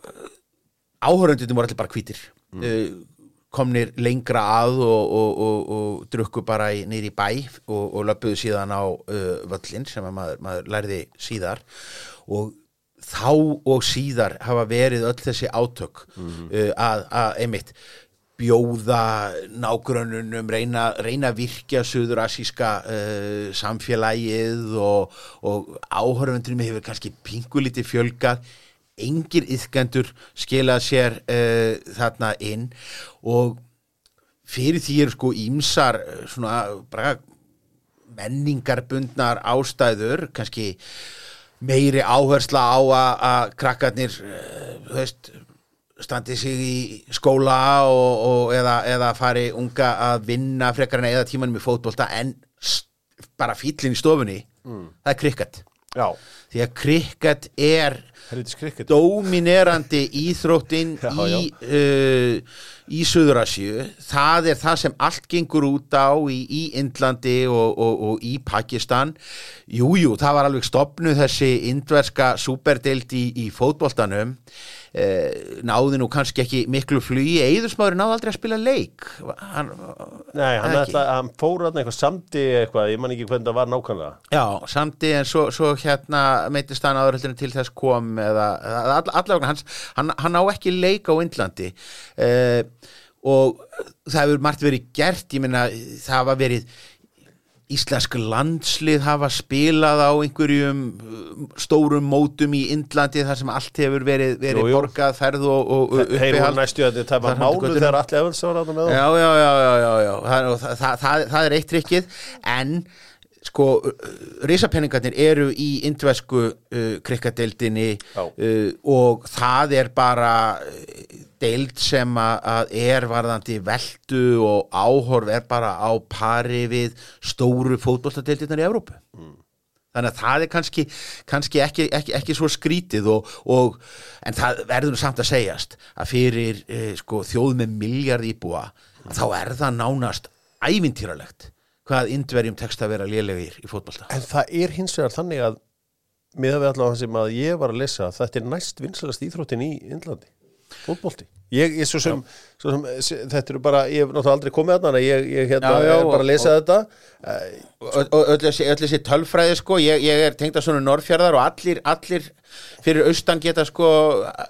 áhörundin voru allir bara hvítir. Uh, komnir lengra að og, og, og, og drukku bara í bæ og, og löpuðu síðan á uh, völlin sem að maður, maður lærði síðar. Og þá og síðar hafa verið öll þessi átök uh, að, að einmitt bjóða nágrönnunum reyna, reyna virkja suðurasíska uh, samfélagið og, og áhörfundunum hefur kannski pingulítið fjölgað engir yðkendur skilað sér uh, þarna inn. Og fyrir því eru sko ímsar uh, svona bara menningarbundnar ástæður kannski meiri áhersla á að, krakkarnir uh, þú veist standi sig í skóla og, og eða, eða fari unga að vinna frekar en eða tímanum í fótbolta en bara fýllin í stofunni það er krikket Já, því að krikket er dominerandi íþróttin Já, í, uh, í Suðurasju það er það sem allt gengur út á í, í Indlandi og, og, og í Pakistan. Jújú, jú, það var alveg stopnuð þessi indverska superdeild í, í fótboltanum eh, náði nú kannski ekki miklu flugi. Eðursmáður náði aldrei að spila leik. Hann, Nei, hann, ætla, hann fór hann eitthvað samdi eitthvað, ég man ekki hvernig það var nákvæmlega. Já, samti en svo, svo hérna meitist hann áður heldur en til þess kom eða all, allavega hans, hann, hann á ekki leik á Indlandi. Uh, og það hefur margt verið gert, ég meina það hafa verið íslensk landslið hafa spilað á einhverjum uh, stórum mótum í Indlandi þar sem allt hefur verið, verið Jú, jú. borgað, ferð og, og Þeir voru næstu að þetta tæpa Þar mánu haldi götuna. þegar allir efins var þarna með já, já, já, já, já, já. Það, það, það, það, það er eitt trikkið en sko risapenningarnir eru í indvesku uh, krikkadeildinni uh, og það er bara uh, deild sem að, er varðandi veldu og áhorf er bara á pari við stóru fótbolladeildirnar í Evrópu. Þannig að það er kannski, kannski ekki, ekki, ekki svo skrítið og, og, en það verður samt að segjast að fyrir eh, sko, þjóð með miljard íbúa þá er það nánast ævintýralegt hvað indverjum tekst að vera lélegir í fótbolta. En það er hins vegar þannig að miða við allavega sem að ég var að lesa þetta er næst vinsalast íþróttin í Indlandi fótbolti? Ég, ég svo sem, svo sem, se- þetta eru bara ég hef náttúrulega aldrei komið að hana ég, ég hérna, Já, já, er bara að lesa þetta. og, og öll, þessi, tölfræði sko, ég, ég er tengd að svona norðfjörðar og allir, allir fyrir austan geta sko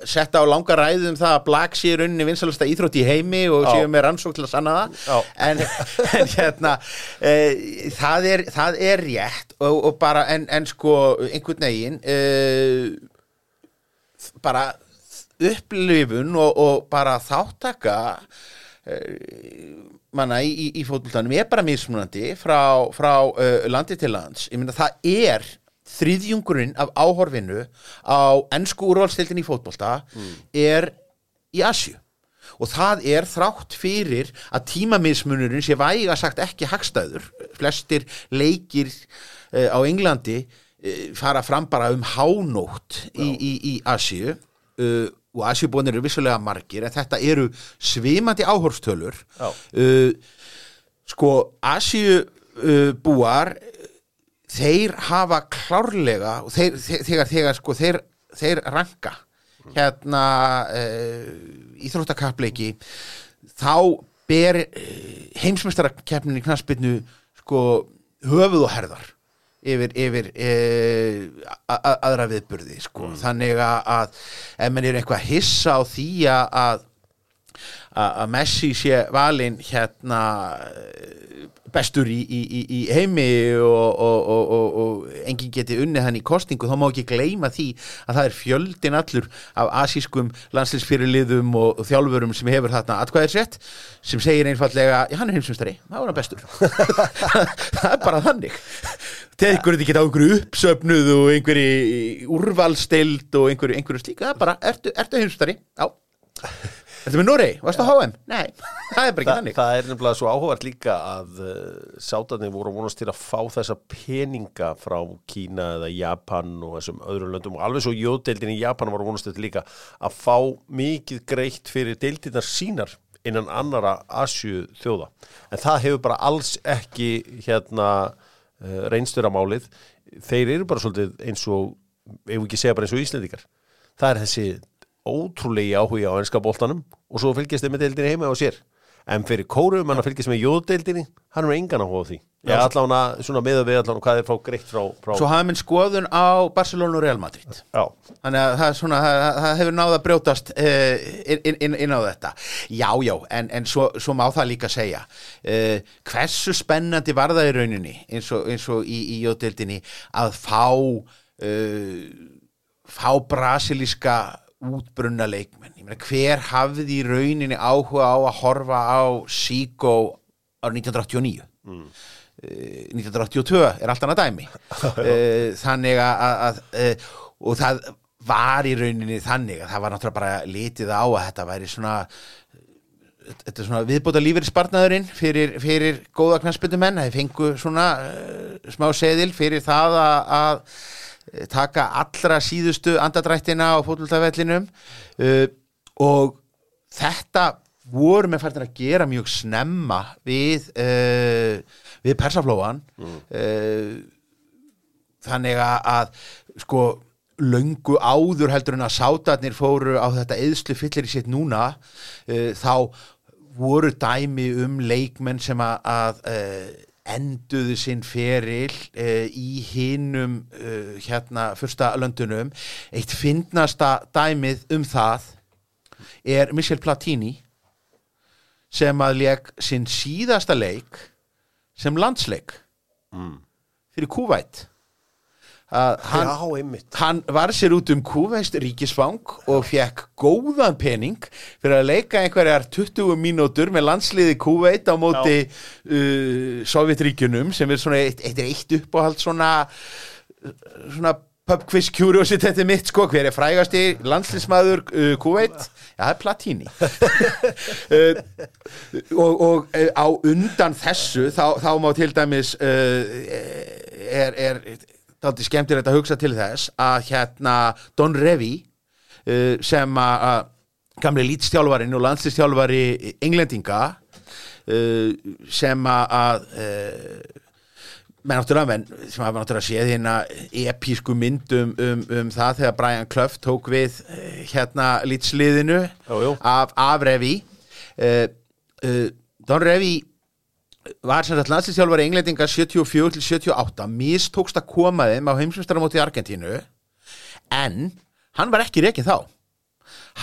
setta á langa ræðu um það að Black sé rauninni vinsalasta íþrótt í heimi og séu með rannsók til að sanna það. En, en hérna e, það, er, það er rétt og, og bara en, en sko einhvern veginn e, bara upplifun og, og bara þáttaka eh, manna í, í, í fótboltanum er bara mismunandi frá, frá uh, landi til lands. Ég meina það er þriðjungurinn af áhorfinu á ennsku úrvalstildin í fótbolta er í Asju og það er þrátt fyrir að tímamismunurinn sé væga sagt ekki hagstæður. Flestir leikir uh, á Englandi uh, fara fram bara um hánótt í, í, í Asíu. Uh, og Asíubónir eru vissulega margir en þetta eru svimandi áhorstölur Já. uh, sko Asíu uh, þeir hafa klárlega og þeir, þegar, þegar sko þeir, þeir ranka hérna uh, íþróttakappleiki þá ber uh, heimsmestarakeppnin í knaspinu sko höfuð og herðar yfir, yfir uh, aðra viðburði sko. þannig að, ef mann er eitthvað hissa á því að að Messi sé valinn hérna eh, bestur í, í, í- heimi og, og, og, og, og enginn geti unnið hann í kostingu þá má ekki gleyma því að það er fjöldin allur af asískum landslýsfyrirliðum og, þjálfurum sem hefur þarna atkvæðir sett sem segir einfallega, já hann er heimsumstari þá er hann bestur. Það er bara þannig. Tekur þetta ekki á einhverju uppsöfnuð og einhverju úrvalstild og einhverju, einhverju slíka, það er bara, ertu, ertu heimsumstari? Já Þetta með Norei, varstu á HM? Nei, það er bara ekki Þa, þannig. það er nefnilega svo áhugavert líka að uh, sátarnir voru að vonast til að fá þessa peninga frá Kína eða Japan og þessum öðrum löndum. Og alveg svo jódeildin í Japan að vonast til líka að fá mikið greitt fyrir deildirnar sínar innan annara Asju þjóða en það hefur bara alls ekki hérna uh, reynstöramálið þeir eru bara svolítið eins og ef við ekki segja bara eins og Íslendingar. Það er þessi ótrúlegi áhuga á ennska boltanum og svo fylgjast þeir með deildinni heima á sér. En fyrir kórum hann að fylgjast með jóðdeildinni hann er engan áhuga á því. Ég allan að svona meða við allan hvað er frá greitt frá, frá Svo hafa minn skoðun á Barcelona og Real Madrid. Já, Þannig að það, er svona, það, það hefur náða að brjótast uh, inn, inn, inn á þetta. Já, já, en, en svo, svo má það líka segja. Uh, Hversu spennandi var það í rauninni eins og, eins og í, í jódeildinni að fá uh, fá brasilíska útbrunna leikmenn. Meina, hver hafði í rauninni áhuga á að horfa á Sigo árið 1989 Eh, 1982 er allt annað dæmi. Eh, þannig að, eh, og það var í rauninni þannig að það var náttúrulega bara litið á að þetta væri svona þetta er svona viðbóta lífið spartnaðurinn fyrir, fyrir góða knarspyndumenn það fengu svona uh, smá seðil fyrir það að, að taka allra síðustu andadrættina á fótboltavellinum. Uh, og þetta voru með færtin að gera mjög snemma við uh, við persaflóan. Uh, þannig að, sko löngu áður heldur en að sátarnir fóru á þetta eðslu fyllir í sitt núna uh, þá voru dæmi um leikmenn sem að, að uh, enduðu sinn feril uh, í hinum uh, hérna fyrsta löndunum. Eitt fyndnasta dæmið um það er Michel Platini sem að leik sinn síðasta leik sem landsleik fyrir Kúvætt að hann, já, hann var sér út um Kúvæst ríkisfang og fekk góðan pening fyrir að leika einhverjar 20 mínútur með landsliði Kúveit á móti uh, Sovjetríkjunum sem er svona eitt, eitt, er eitt uppáhald svona svona pub quiz curiosity þetta er mitt sko, hver er frægasti landslismadur uh, Kúveit? Já, það er Platini. Uh, og, og uh, á undan þessu þá, þá má til dæmis uh, er, er þátti skemmtir þetta að hugsa til þess að hérna Don Revy uh, sem að að gamli lítstjálfarin og landslistjálfari englendinga uh, sem að, að uh, menn náttúrulega menn sem hafa náttúrulega séð hérna episku myndum um, um það þegar Brian Clough tók við eh, hérna jú. af, af Revi uh, uh, Don Revi var sem sagt landslýstjálfari englendinga 74 til 78 mistókst að koma þeim á heimsumstaramóti í Argentínu en hann var ekki reikið þá.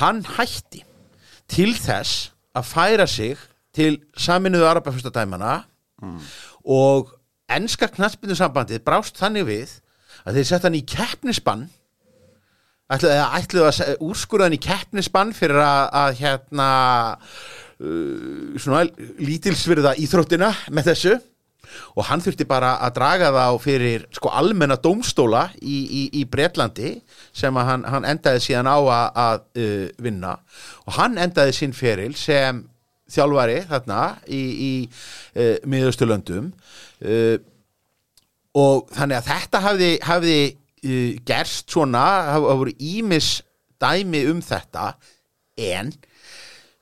Hann hætti til þess að færa sig til saminuðu Arabafyrstadæmana og enska knaspinu sambandið brást þannig við að þeir sett hann í keppnisbann ætluðu eða ætluðu að úrskurða hann í keppnisbann fyrir að, að hérna svona lítilsvirða íþróttina með þessu. Og hann þurfti bara að draga þá fyrir sko almenna dómstóla í, í, í Bretlandi sem hann, hann endaði síðan á að, að uh, vinna. Og hann endaði sinn feril sem þjálfari þarna í, í uh, miðausturlöndum. Uh, og þannig að þetta hafði, hafði uh, gerst svona, hafa voru ímis dæmi um þetta. En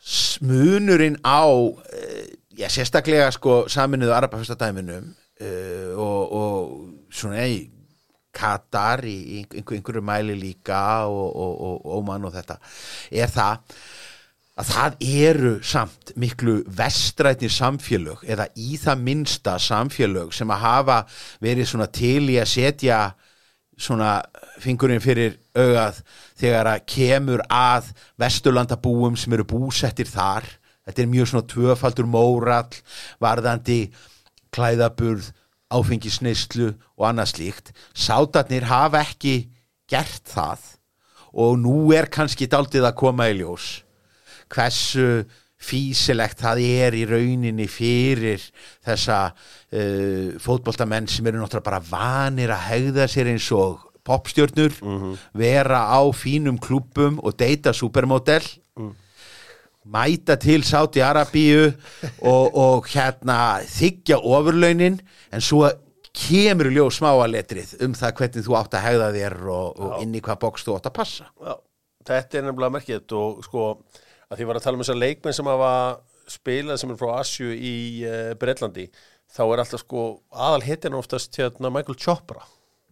smunurinn á uh, já, sérstaklega sko saminuðu Arabafestadæminum uh, og, og svona í Katar í einhver, einhverju mæli líka og, og, og Óman og þetta er það að það eru samt miklu vestrætni samfélög eða í það minsta samfélög sem að hafa verið svona til í að setja svona fingurinn fyrir augað þegar að kemur að vesturlandabúum sem eru búsettir þar. Þetta er mjög svona tvöfaldur mórall varðandi klæðaburð, áfengisneislu og annað slíkt. Sátarnir hafa ekki gert það og nú er kannski daldið að koma í ljós hversu físilegt það er í rauninni fyrir þessa uh, fótboltamenn sem eru náttúrulega bara vanir að hegða sér eins og popstjörnur, vera á fínum klúpum og deyta supermodell mæta til Sáti Arabíu og, og hérna þykja ofurlaunin en svo kemur ljóð smáaletrið um það hvernig þú átt að hegða þér og, og inn í hvað bóks þú átt að passa. Já, þetta er nefnilega merkið og sko að því var að tala um þessar leikmenn sem hafa spilað sem er frá Asju í uh, Breitlandi þá er alltaf sko aðal hitin oftast hérna Michael Chopra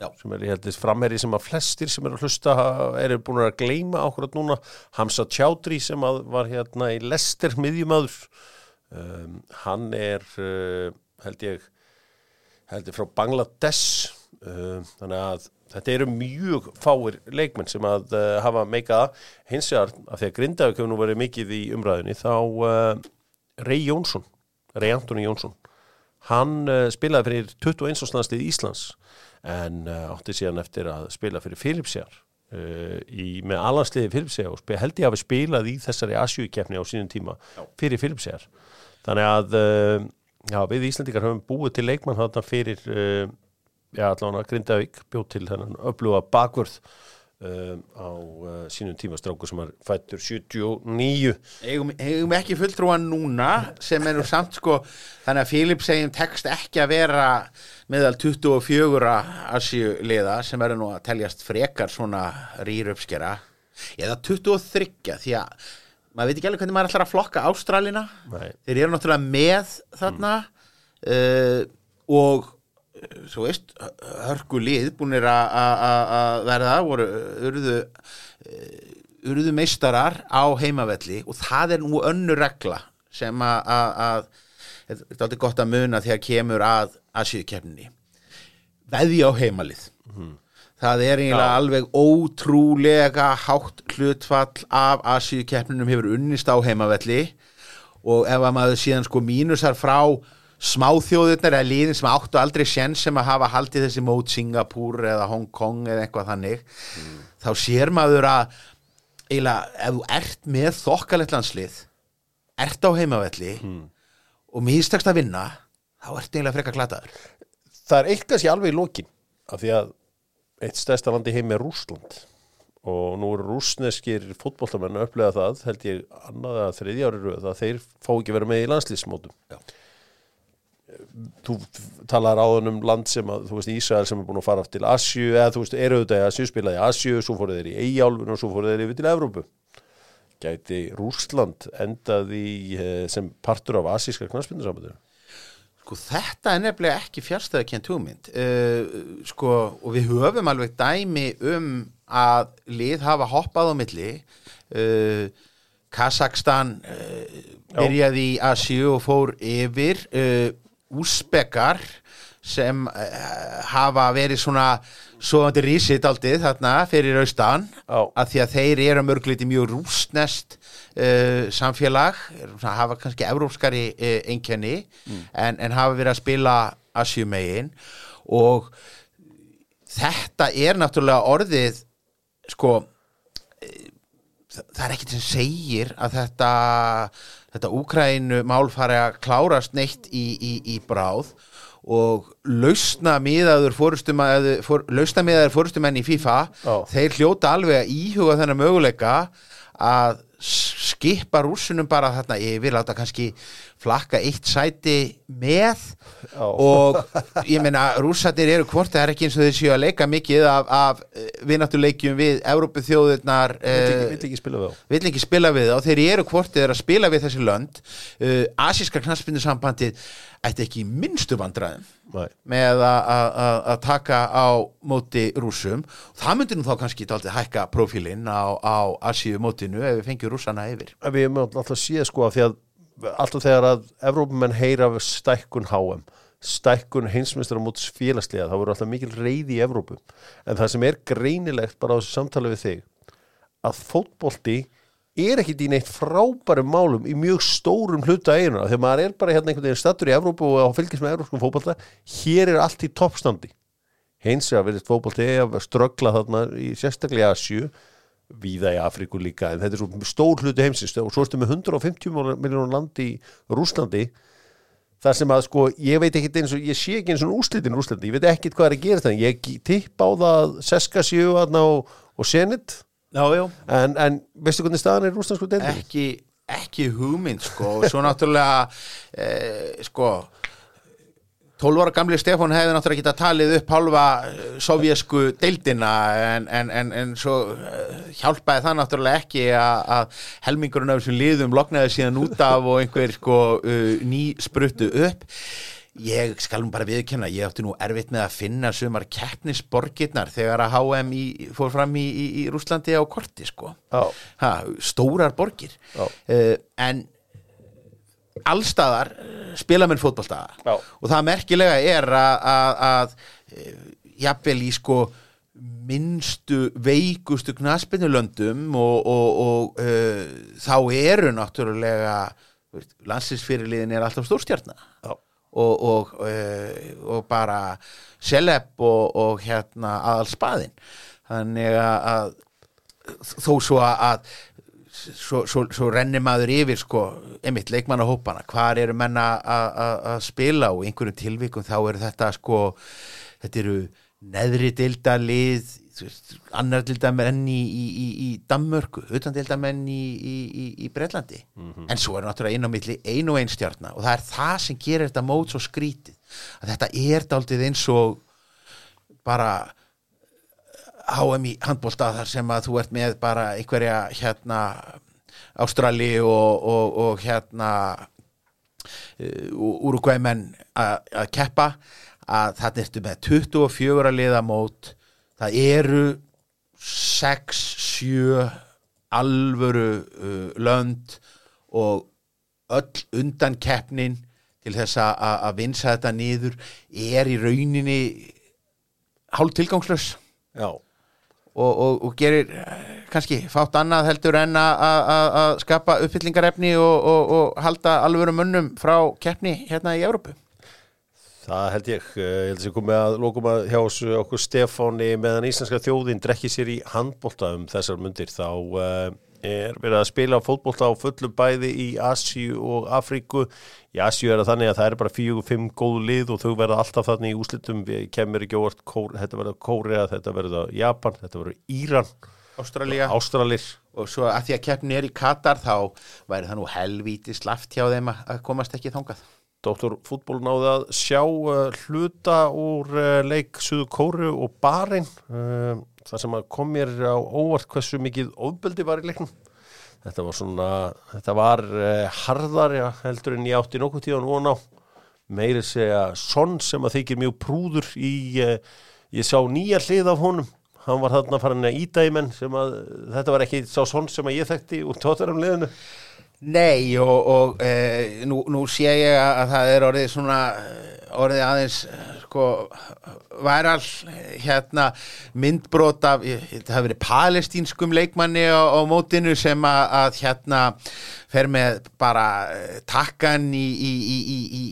Já. sem er ég held að framherri sem að flestir sem eru að hlusta eru búin að gleyma ákvörð núna Hamza Chowdhury sem var hérna í Lester miðjumöður um, hann er uh, held ég held ég frá Bangladesh um, þannig að þetta eru mjög fáir leikmenn sem að uh, hafa meikaða hins vegar að því að Grindavík hefur nú verið mikið í umræðinni þá uh, Rey Jónsson Rey Antoni Jónsson hann uh, spilaði fyrir 21. landslið Íslands en átti síðan eftir að spila fyrir Filipsjar í, með alansliði Filipsjar og held ég að hafi spilað í þessari Asjúkefni á sínum tíma fyrir Filipsjar þannig að já, við Íslandikar höfum búið til leikmann þarna fyrir já, allan að Grindavík bjóð til þennan öfluga bakvörð uh, á uh, sínum tíma strákur sem er fættur 79 eigum, eigum ekki fulltrúan núna sem er nú samt sko þannig að Fílip segjum tekst ekki að vera meðal 24 Asíu liða sem eru nú að teljast frekar svona rýr uppskera eða 23 því að maður veit ekki alveg hvernig maður ætlar að flokka Ástralina Nei. þeir eru náttúrulega með þarna uh, og svo veist hörku lið búinir að- að að- að verða voru urðu urðu meistarar á heimavelli og það er nú önnur regla sem að, að, að þetta er alltaf gott að muna þegar kemur að Asíukefninni veði á heimalið. Það er eiginlega alveg ótrúlega hátt hlutfall af Asíukefninum hefur unnist á heimavelli og ef að maður síðan sko mínusar frá smáþjóðurnar eða liðin sem áttu aldrei sjens sem að hafa haldið þessi mót Singapúr eða Hong Kong eða eitthvað þannig þá sér maður að eiginlega ef þú ert með þokkalett landslið ert á heimavelli og mistakst að vinna þá ert eiginlega frekar glataður það er eitt kannski alveg í lokin af því að eitt stærsta landi heim er Rússland og nú eru rússneskir fótboltamenn að upplega það, held ég annað að þriðja ári röð að þeir fá ekki vera með í landslýsmótum Já. Þú talar áðan um land sem að, þú veist, Ísrael sem er búin að fara til Asju, eða þú veist, eru auðvitað í Asju spilaði í Asju, svo fóru þeir í Eyjálfun og svo fóru þeir yfir til Evrópu. Gæti Rússland endað í eh, sem partur af asíska knarsbyndarsambandinu Sko þetta er nefnilega ekki fjárstæða kjent hugmynd. Uh, sko og við höfum alveg dæmi um að lið hafa hoppað á milli. Uh, Kazakstan uh, byrjaði í Asíu og fór yfir. Uh, Úsbekar sem uh, hafa verið svona svoandi rísitt aldrei þarna fyrir austan Já. að því að þeir eru mörgliti mjög rústnest uh, samfélag eru svona- hafa kannski evrópskari uh, einkenni en, en hafa verið að spila Asjumegin og þetta er náttúrulega orðið sko eh, það er ekkert sem segir að þetta þetta Úkrænu mál fari að klárast neitt í, í, í bráð og lausna miðaður fórustumæður for, fórustumenn í FIFA Já. þeir hljóta alveg að íhuga þennan möguleika að skipa rússunum bara þarna yfir, láta kannski flakka eitt sæti með Já. og ég meina rússatir eru hvort það er ekki eins og þeir séu að leika mikið af, af vinnáttuleikjum við Evrópu þjóðurnar Vill ekki, ekki vill ekki spila við þá þeir eru hvort þeir eru að spila við þessi lönd uh, Asíska knaspindusambandið ætti ekki minnstu vandræðum Nei. með að- taka á móti rússum það myndi nú þá kannski dálítið hækka profílinn á, á Asíu mótinu ef við fengjum rússana yfir Við erum alltaf séð sko að því að alltaf þegar að Evrópumenn heyra af stækkun HM stækkun heimsmyndstur á móts félagslega þá verður alltaf mikil reyði í Evrópu. En það sem er greinilegt bara á þessu samtali við þig að fótbolti er ekkit í neitt frábærum málum í mjög stórum hluta eiginu þegar maður er bara hérna einhvern veginn stattur í Evrópu og á fylgis með evrópskum fótbolta hér er allt í toppstandi. Hins vegar verið fótbolti að ströggla þarna í sérstaklega Asju víða í Afríku líka en þetta er svo stór hluti heimsins. Og svo ertu með 150 miljónum landi í Rúslandi þar sem að sko, ég veit ekkit eins og ég sé ekki eins og úrslitin Rúslandi, ég veit ekkit hvað er að gera það ég tipp á það að Seska séu þarna og, og Senit Já, já. En, en veistu hvernig staðan er í rúslandsku deildin? ekki, ekki hugmynd sko. Og svo náttúrulega eh, sko 12 ára gamli Stefán hefði náttúrulega getað talið upp halva eh, sovjesku deildina en, en, en, en svo eh, hjálpaði það náttúrulega ekki að, helmingurinn af þessum liðum loknaði síðan út af og einhver sko uh, ný spruttu upp. Ég skal nú bara viðkenna, ég átti nú erfitt með að finna sumar keppnisborgirnar þegar að HM í, fór fram í, í, í Rúslandi á korti sko. Ha, stórar borgir. Uh, en allstaðar eh, spila menn fótbolta. Já. og það merkilega er að, eh, jafnvel í sko minnstu veikustu knaspinulöndum og, og, og uh, þá eru náttúrulega landsinsfyrirliðin er alltaf stórstjarnar já, og, og, uh, og bara seleb og, hérna aðal spaðin þannig að, þó svo að svo, svo, svo renni maður yfir sko, einmitt leikmannahópana. Hvar eru menna að spila og einhverjum tilvikum þá eru þetta sko, þetta eru neðri dildalið annar dildamenn í, í, í, í Danmörku, utan dildamenn í, í, í, í Breitlandi en svo er náttúrulega inn á milli ein og ein stjarnar og það er það sem gerir þetta mót svo skrítið að þetta er daldið eins og bara HM í handbólta þar sem að þú ert með bara einhverja hérna Ástrali og, og, og hérna uh, Uruguaymenn að að keppa að það ertu með 24 liðamót það eru 6, 7 alvöru uh, lönd og öll undan keppnin til þess að- að að vinsa þetta niður er í rauninni hálf tilgangslös já, og, og, og gerir eh, kannski fátt annað heldur en að- skapa uppfyllingarefni og, og, halda alvöru mönnum frá keppni hérna í Evrópu. Það held ég Eh, ég held að sé komið að lókum að hjá þessu okkur Stefáni meðan íslenska þjóðin drekki sér í handbolta um þessar mundir þá er verið að spila fótbolta á fullu bæði í Asíu og Afríku. Í Asíu er það þannig að það er bara fjögur, fimm góð lið og þau verða alltaf þannig í úslitum við kemur ekki óvart, Kór, þetta verða Kórea þetta verða Japan, þetta verða Íran. Ástralía. Ástralir. Og svo að því að keppni er í Katar þá væri það nú helvíti slaft hjá þeim að komast ekki þangað. Dóttor fútból náði að sjá uh, hluta úr uh, leik Suðu Kóru og Barein uh, þar sem að kom mér á óvart hversu mikið ofbeldi var í leiknum. Þetta var svona þetta var uh, harðar heldur en ég átti nokkuð tíðan von á. Meiri segja Son sem að þykir mjög prúður í uh, ég sá nýja hlið af honum. Hann var þarna farin að íta í menn sem að þetta var ekki sá Son sem að ég þekkti úr tóttarum liðinu Nei og, og e, nú, nú sé ég að, að það er orðið svona eh, orðið aðeins eh, sko væral hérna myndbrot af, það hafi verið palestínskum leikmanni á, á mótinu sem að, að hérna fer með bara takkan í, í, í, í,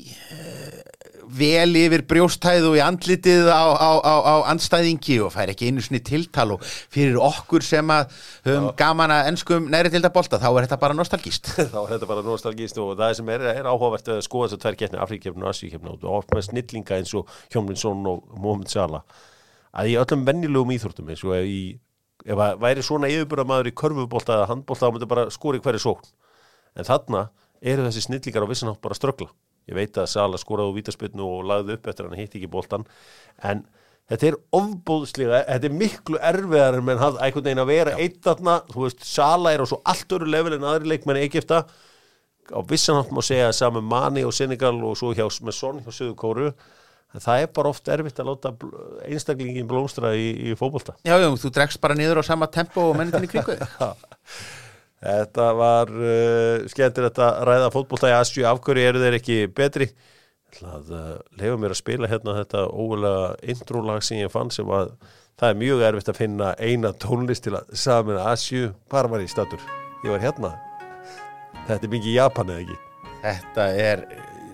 vel yfir brjóstæð og í andlitið á, á, á, á andstæðingi og fær ekki einu sinni tiltal og fyrir okkur sem að höfum gaman að ennskum næri til þetta bolta þá er þetta bara nostalgíst þá er þetta bara nostalgíst og það sem er, er áhugavert að skoða þess að tvær getni Afríkjefn og Asíkjefn og oft með snillinga eins og Hjómlinsson og Mohamed Salah. Að í öllum vennilegum íþórtum eins og í, ef að væri svona yfirbúra í körfubólta eða handbólta þá myndi bara skori hverju sókn. En þarna eru þessi snillingar á vissanátt bara ströggla ég veit að Sala skoraði úr vítaspilnu og lagði upp eftir hann hitt ekki bóltan en þetta er ofbóðslega þetta er miklu erfiðar en hann einhvern veginn að vera eitt þarna. Þú veist, Sala er á svo allt öru level en aðri leikmenni Egipta á vissanátt má segja saman Mani og Senegal og svo hjá með Son hjá Suðu Kóru en það er bara oft erfitt að láta einstaklingin blómstra í, í fókbólta Já, já, þú dregst bara niður á sama tempo og mennitinni kringu Þetta var uh, skemmtir þetta ræða fótbollta í Asju, af hverju eru þeir ekki betri? Það uh, lefa mér að spila hérna þetta ógulega intrólag sem ég fann sem að það er mjög erfitt að finna eina tónlist til að samina Asju, bara var ég statur. Ég var hérna. Þetta er mikið Japan eða ekki? Þetta er...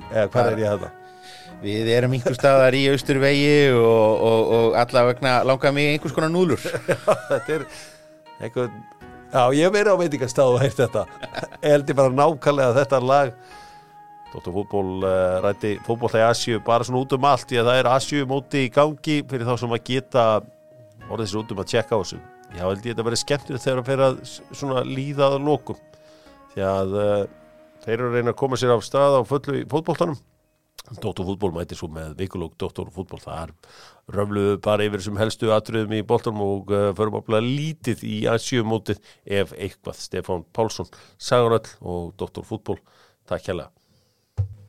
Eða hvað er ég hérna? Við erum einhver staðar í austurvegi og, og, og allavegna langar mig einhvers konar núlur. þetta er einhvern Já, ég hef verið á veitingarstað og heilt þetta. Eldi bara nákvæmlega þetta lag Dóttur fútból uh, rætti fútból í Asju bara svona út um allt því að það er Asju móti í gangi fyrir þá sem að geta orðið sér út um að tjekka á þessu. Já, held ég þetta verið skemmtilegt þegar að fyrir að svona líðað lókum því að uh, þeir eru að reyna að koma sér á stað á fullu í fútbóltanum Dóttarfútból mæti svo með vikulók Dóttarfútból, það er röfluðu bara yfir sem helstu atriðum í boltanum og uh, förum að lítið í aðsjöfumótið ef eitthvað Stefán Pálsson Sagaröll og Dóttarfútból, takk hjá